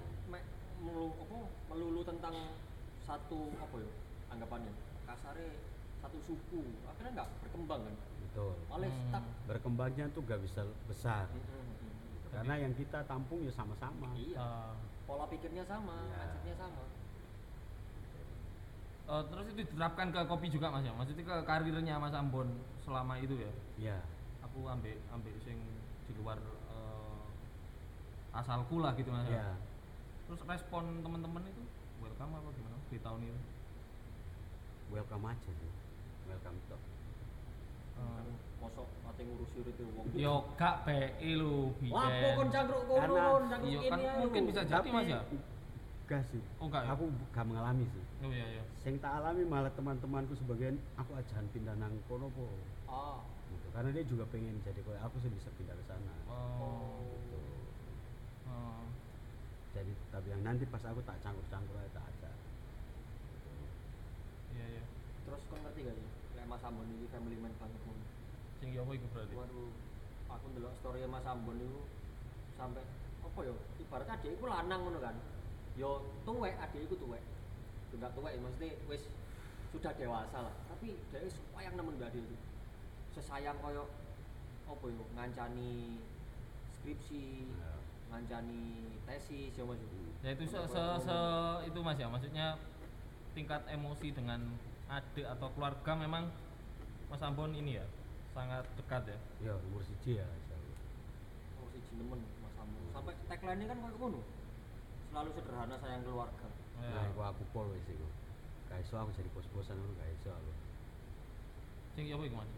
melulu apa melulu tentang satu apa ya anggapannya kasare satu suku akhirnya nggak berkembang kan Betul. oleh Hmm. stuck Berkembangnya tuh gak bisa besar. Mm-mm. Karena yang kita tampung ya sama-sama. iya Eh, pola pikirnya sama Iya. mindsetnya sama eh, terus itu diterapkan ke kopi juga mas ya. Maksudnya ke karirnya mas Ambon selama itu ya. Iya. Aku ambil ambil sing di luar eh, asalku lah gitu mas. ya. Iya. Terus respon teman-teman itu welcome apa gimana di tahun ini? Welcome aja sih. Welcome to. kan Eh, mosok ate ngurusi urip wong Yo gak PI lu biyen. Lapo kon cangkruk kono cangkruk Iya, kene kan mungkin bisa jadi mas ya. Enggak sih. Oh, enggak ya? Aku gak mengalami sih. Oh iya iya. Sing tak alami malah teman-temanku sebagian aku ajaran pindah nang kono po. ah Gitu. Karena dia juga pengen jadi kayak aku sih bisa pindah ke sana. Oh. Gitu. oh. Jadi tapi yang nanti pas aku tak cangkur-cangkur aja tak aja. Iya iya. terus kon ngerti gak sih kayak Mas Ambon ini family man banget mon Sing yo apa iku berarti? waduh aku ndelok story Mas Ambon itu sampai apa ya ibarat adik iku lanang ngono kan yo tuwek adik iku tuwek enggak tuwek ya maksudnya wis sudah dewasa lah tapi dia wis wayang nemen mbak itu sesayang koyo apa yo ngancani skripsi Ya. ngancani tesis ya mas Ya itu se, se, se- itu Mas ya, maksudnya tingkat emosi dengan adik atau keluarga memang Mas Ambon ini ya sangat dekat ya. Ya nomor siji ya. insyaallah. oh si nemen Mas Ambon sampai tagline kan koyo ngono selalu sederhana sayang keluarga. Nah, iku aku pol wis iku. Gak iso aku jadi bos-bosan ngono gak iso aku. Sing yo apa iku Mas?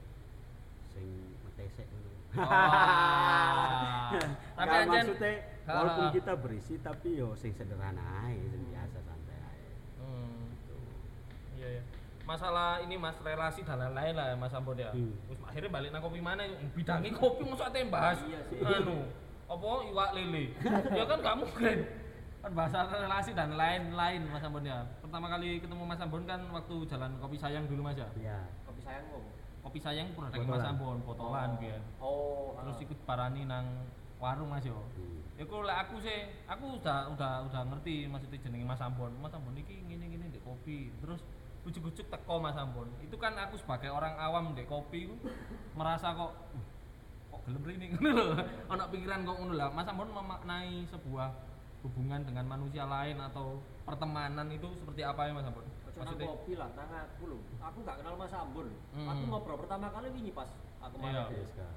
Sing metesek ngono. Ah. Tapi anjen maksudnya walaupun kita berisi tapi yo sing sederhana ae, sing biasa santai ae. Hmm. Gitu. Iya ya. Masalah ini Mas relasi dan lain-lain lah Mas Ambon ya. Hmm. Terus akhirnya balik nang kopi mana bidangi kopi ate bahas. Iya sih. Anu, apa iwak lele. ya kan kamu keren. Kan bahasa relasi dan lain-lain Mas Ambon ya. Pertama kali ketemu Mas Ambon kan waktu jalan kopi sayang dulu Mas ya. Iya. kopi sayang kok Kopi sayang produk Mas Botolan. Ambon, botolan biyen. oh Terus ah. ikut parani nang warung Mas yo. Hmm. Ya kok lek aku sih, aku udah udah udah ngerti maksudnya jenenge Mas Ambon. Mas Ambon iki ngene-ngene ndek kopi. Terus ujuk-ujuk teko Mas Ambon. Itu kan aku sebagai orang awam ndek kopi merasa kok "Uh, kok gelem rene ngono lho. Ana pikiran kok ngono lah. Mas Ambon memaknai sebuah hubungan dengan manusia lain atau pertemanan itu seperti apa ya Mas Ambon? Nang kopi lah, nang aku lho. Aku gak kenal Mas Ambon. Hmm. Aku ngobrol pertama kali wingi pas aku Iya. main. Yes, Kak.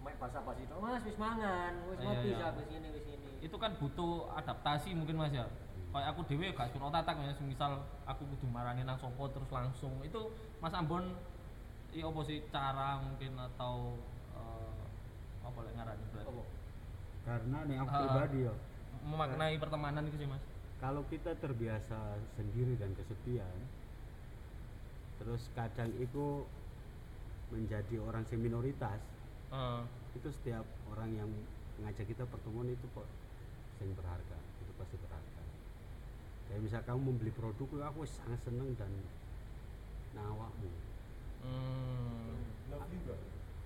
Mek basa basi tok, Mas wis mangan, wis Iya, ngopi iya. sak wis ngene wis ngene. itu kan butuh adaptasi mungkin mas ya kayak aku dewe gak suruh tatak ya misal aku kudu marani nang sopo terus langsung itu mas Ambon iya apa sih cara mungkin atau eh, apa lek ngarani berarti Apa? Karena nih aku pribadi yo. Memaknai pertemanan itu sih mas Kalau kita terbiasa sendiri dan kesepian, terus kadang itu menjadi orang yang minoritas Eh, itu setiap orang yang mengajak kita pertemuan itu kok yang berharga itu pasti berharga kayak misal kamu membeli produk aku sangat seneng dan nawakmu hmm. Love you, bro.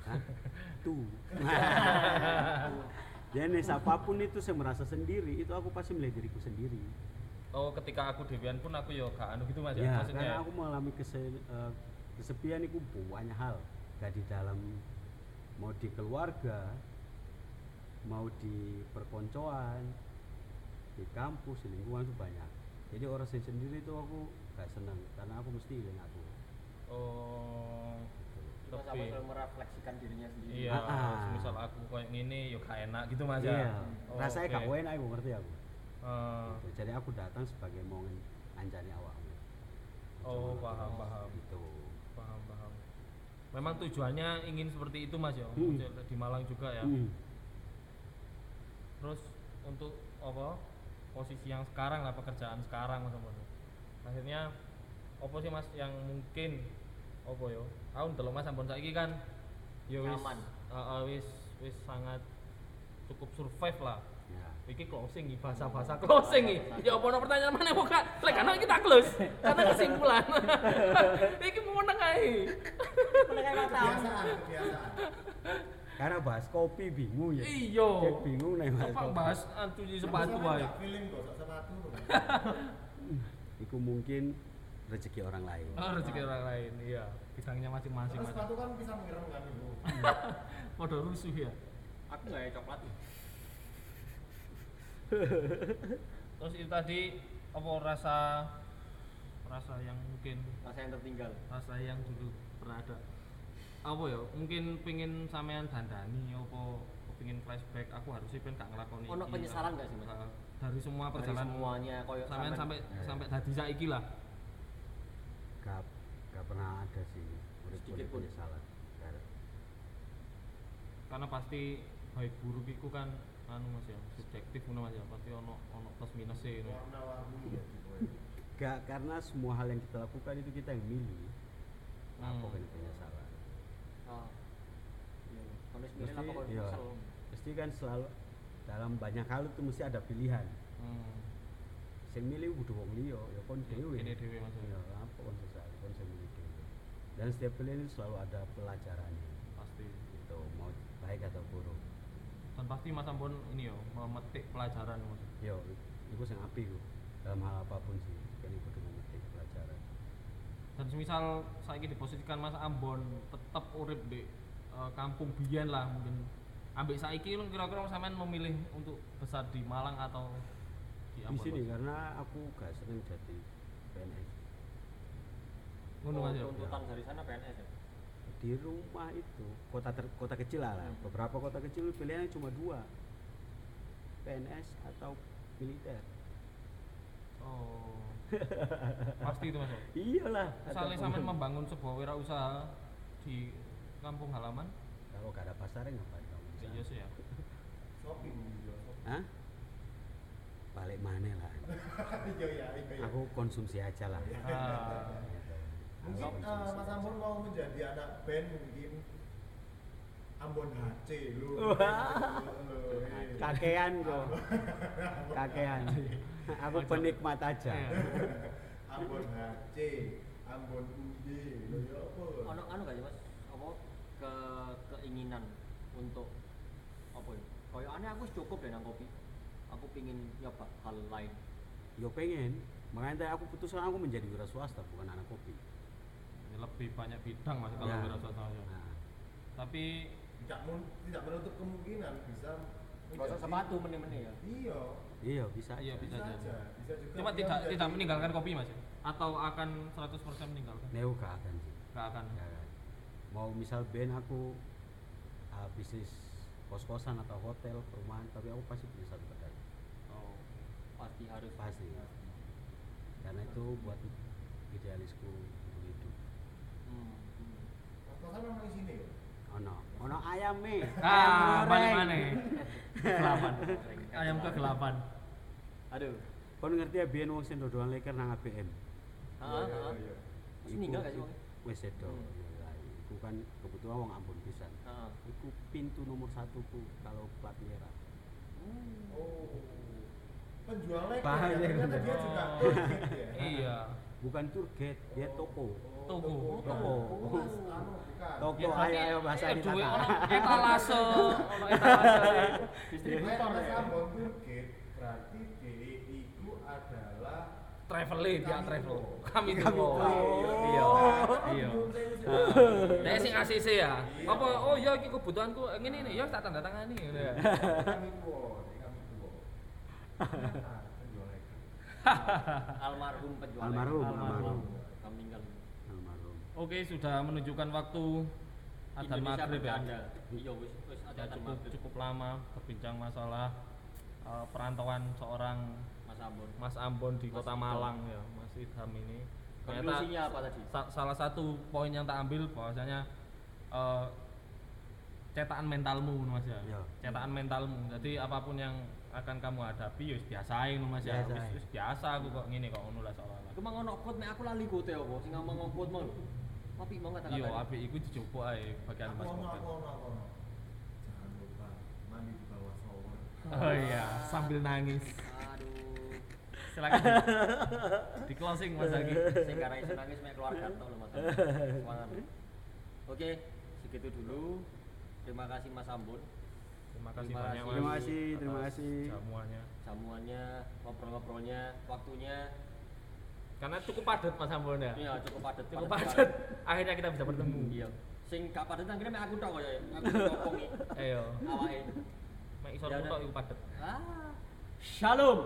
Hah? tuh jadi siapa pun itu saya merasa sendiri itu aku pasti melihat diriku sendiri. Oh, ketika aku dewian pun aku yo gak anu gitu Mas ya. ya Maksudnya karena aku mengalami kese- eh, kesepian itu banyak hal. Gak di dalam mau di keluarga mau di perkoncoan di kampus di lingkungan itu banyak. Jadi orang saya sendiri itu aku gak senang karena aku mesti hilang aku. Oh Lebih selalu merefleksikan dirinya sendiri. iya, Ah, ah. misal aku kayak gini yo gak enak gitu Mas iya ya. Oh, rasanya gak oke. enak aku ngerti aku Eh, Gitu. jadi aku datang sebagai mau anjani awakmu Oh, paham, aku- paham. gitu paham paham. Memang tujuannya ingin seperti itu Mas ya. Hmm. Di Malang juga ya. Hmm. Terus untuk apa posisi yang sekarang lah pekerjaan sekarang mas. Akhirnya apa sih mas yang mungkin apa yo? Aku ndelok mas Ampun saiki kan ya wis Nyaman. uh, wis wis sangat cukup survive lah. ya Iki closing iki bahasa-bahasa closing iki. Ya apa ono pertanyaan mana mau kak? Lek kan kita close karena kesimpulan. iki mau meneng ae. Kebiasaan, kebiasaan. karena bahas kopi bingung ya Iya. Cek bingung nih bahas Apa kopi. bahas ah, cuci sepatu nggak feeling kok sepatu. Iku mungkin rezeki orang lain. Oh, rezeki orang lain, iya. Bidangnya masing-masing Terus sepatu kan bisa mengerem kan ibu. Pada rusuh ya. Aku nggak ya coklat. Terus itu tadi apa rasa rasa yang mungkin Masa yang tertinggal. rasa yang dulu pernah ada apa ya mungkin pingin sampean dandani apa pingin flashback aku harusnya pengen gak ngelakoni Ono penyesalan nggak sih, Mas? Heeh. dari semua Dari perjalanan semuanya koyo sampean sampai Ya. sampai tadi saiki lah Gak, gak pernah ada sih urip Sedikit pun. penyesalan. Gak- karena pasti baik buruk itu kan anu mas ya subjektif ngono mas ya pasti ono ono plus minus sih Warna-warni ya gitu. Gak karena semua hal yang kita lakukan itu kita yang milih. Apa Hmm. kan penyesalan? Oh. Iya. Mesti, apa iya. kesel? Mesti kan selalu dalam banyak hal itu mesti ada pilihan. hmm. Sing milih kudu wong liya, ya kon dhewe. Kene dhewe, Mas. Ya, apa kon dhewe. Dan setiap pilihan itu selalu ada pelajarannya. pasti Gitu, mau baik atau buruk. dan pasti mas Ampun ini yo memetik pelajaran mas Yo, itu sing apik ku. Dalam hal apa pun sih, kan itu kudu memetik pelajaran. dan semisal saiki diposisikan mas Ambon tetap urip di eh, kampung Biyen lah mungkin ambek saiki lu kira-kira sampean memilih untuk besar di Malang atau di Di Ambon sini Mas? karena aku gak seneng jadi PNS. Ngono mas ya tuntutan dari sana PNS ya. Di rumah itu kota ter- kota kecil lah, lah. Hmm. beberapa kota kecil pilihannya cuma dua, PNS atau militer. oh pasti itu mas ya Iyalah. misalnya sampean pun. membangun sebuah wirausaha di kampung halaman Kalau gak ada pasarnya ngapain kamu? iya sih ya Shopping. Hah? Balik mana lah? Iya ya, iya ya. Aku konsumsi aja lah. Ah. Mungkin konsumsi Mas aja. Ambon mau menjadi anak band mungkin Ambon HC lu. Lu. Kakean kok. Kakean. Aku penikmat aja. Iya. Ambon HC, Ambon UD, lho ya apa? Ono anu gak sih Mas? Apa ke keinginan untuk apa ya? Kayak aneh aku wis cukup deh nang kopi. Aku pingin nyoba hal lain. Yo pengen. Makanya aku putuskan aku menjadi wira swasta bukan anak kopi. Ini lebih banyak bidang mas kalau Ya. wirausaha ya. Nah, tapi Tidak tidak menutup kemungkinan bisa Gak menjadi- sepatu meneh-meneh ya. Iya, iya bisa. Iya, bisa bisa aja. Bisa juga. cuma tidak menjadi- tidak meninggalkan kopi mas ya? atau akan 100% meninggalkan Neo gak akan sih. nggak akan Gak akan. Mau misal band aku ah, bisnis kos-kosan atau hotel, perumahan, tapi aku pasti punya satu kedai. oh. Pasti harus Pasti. Karena itu buat idealisku untuk hidup. Hmm. hmm. Kos-kosan memang di sini ya. Ono, ono ayam nih. ah goreng. mana kegelapan ayam kegelapan Aduh. Kau ngerti ya biyen wong sing dodolan leker nang ABM. Heeh, Iya, heeh. iya, iya. Terus meninggal gak sih wong? Wis sedo. Hmm. Ya, Iku aku kan kebetulan wong Ambon pisan Heeh. iku pintu nomor satu ku kalau plat merah Oh. Penjualnya Bahaya, ya, ternyata dia juga Oh. tour guide ya. Iya. Bukan tour guide dia toko Toko. Toko. Bukan. Toko. Ya, ayo, ayo, bahasa ini, Tata. ono etalase. Distributor ya. Tour guide berarti DE itu adalah Traveling dia Kami travel. Kami tuh. tuh. Iya. Iya. Iya. Nek sing ACC ya. Iya. Apa oh ya iki kebutuhanku ngene ini ya tak tanda tangani ngono ya. kami kami. Almarhum penjual. Almarhum, almarhum. Kami tinggal. almarhum Oke, sudah menunjukkan waktu adzan Indonesia maghrib ya. Iya wis wis Ya, adzan cukup maghrib. cukup lama berbincang masalah eh, perantauan seorang Mas Ambon. Mas Ambon di Mas Kota Idham. Malang ya, Mas Idham ini. Ternyata Konklusinya apa tadi? sa- salah satu poin yang tak ambil bahwasanya eh, cetakan mentalmu Mas ya. Ya. Cetakan mentalmu. Jadi apa pun yang akan kamu hadapi ya biasain Mas ya. Wis, biasa aku kok ngene kok ngono lah mau ngono quote nek aku lali quote apa sing ngomong quote mau. Tapi mau kata Iya, apik iku dijupuk ae bagian Mas Mobil. aku ono, aku ono. Jangan lupa mandi di bawah shower. Oh iya, sambil nangis. Aduh. Silakan di, di closing Mas Agi. Sing karena iso nangis mek keluarga tok lho Mas. Semangat. Oke, segitu dulu. Terima kasih Mas Ambon. Terima kasih Terima banyak. Terima kasih, terima kasih. Jamuannya. Jamuannya, ngobrol-ngobrolnya, waktunya Karena cukup padat Mas Ambon ya. iya cukup padat. Cukup padat padat. Akhirnya kita bisa bertemu. Iya. Sing gak padat akhirnya mek aku tok ya. Aku ngopongi Ayo. awake. Mek iso Ya tok iku padat. Ah. Shalom.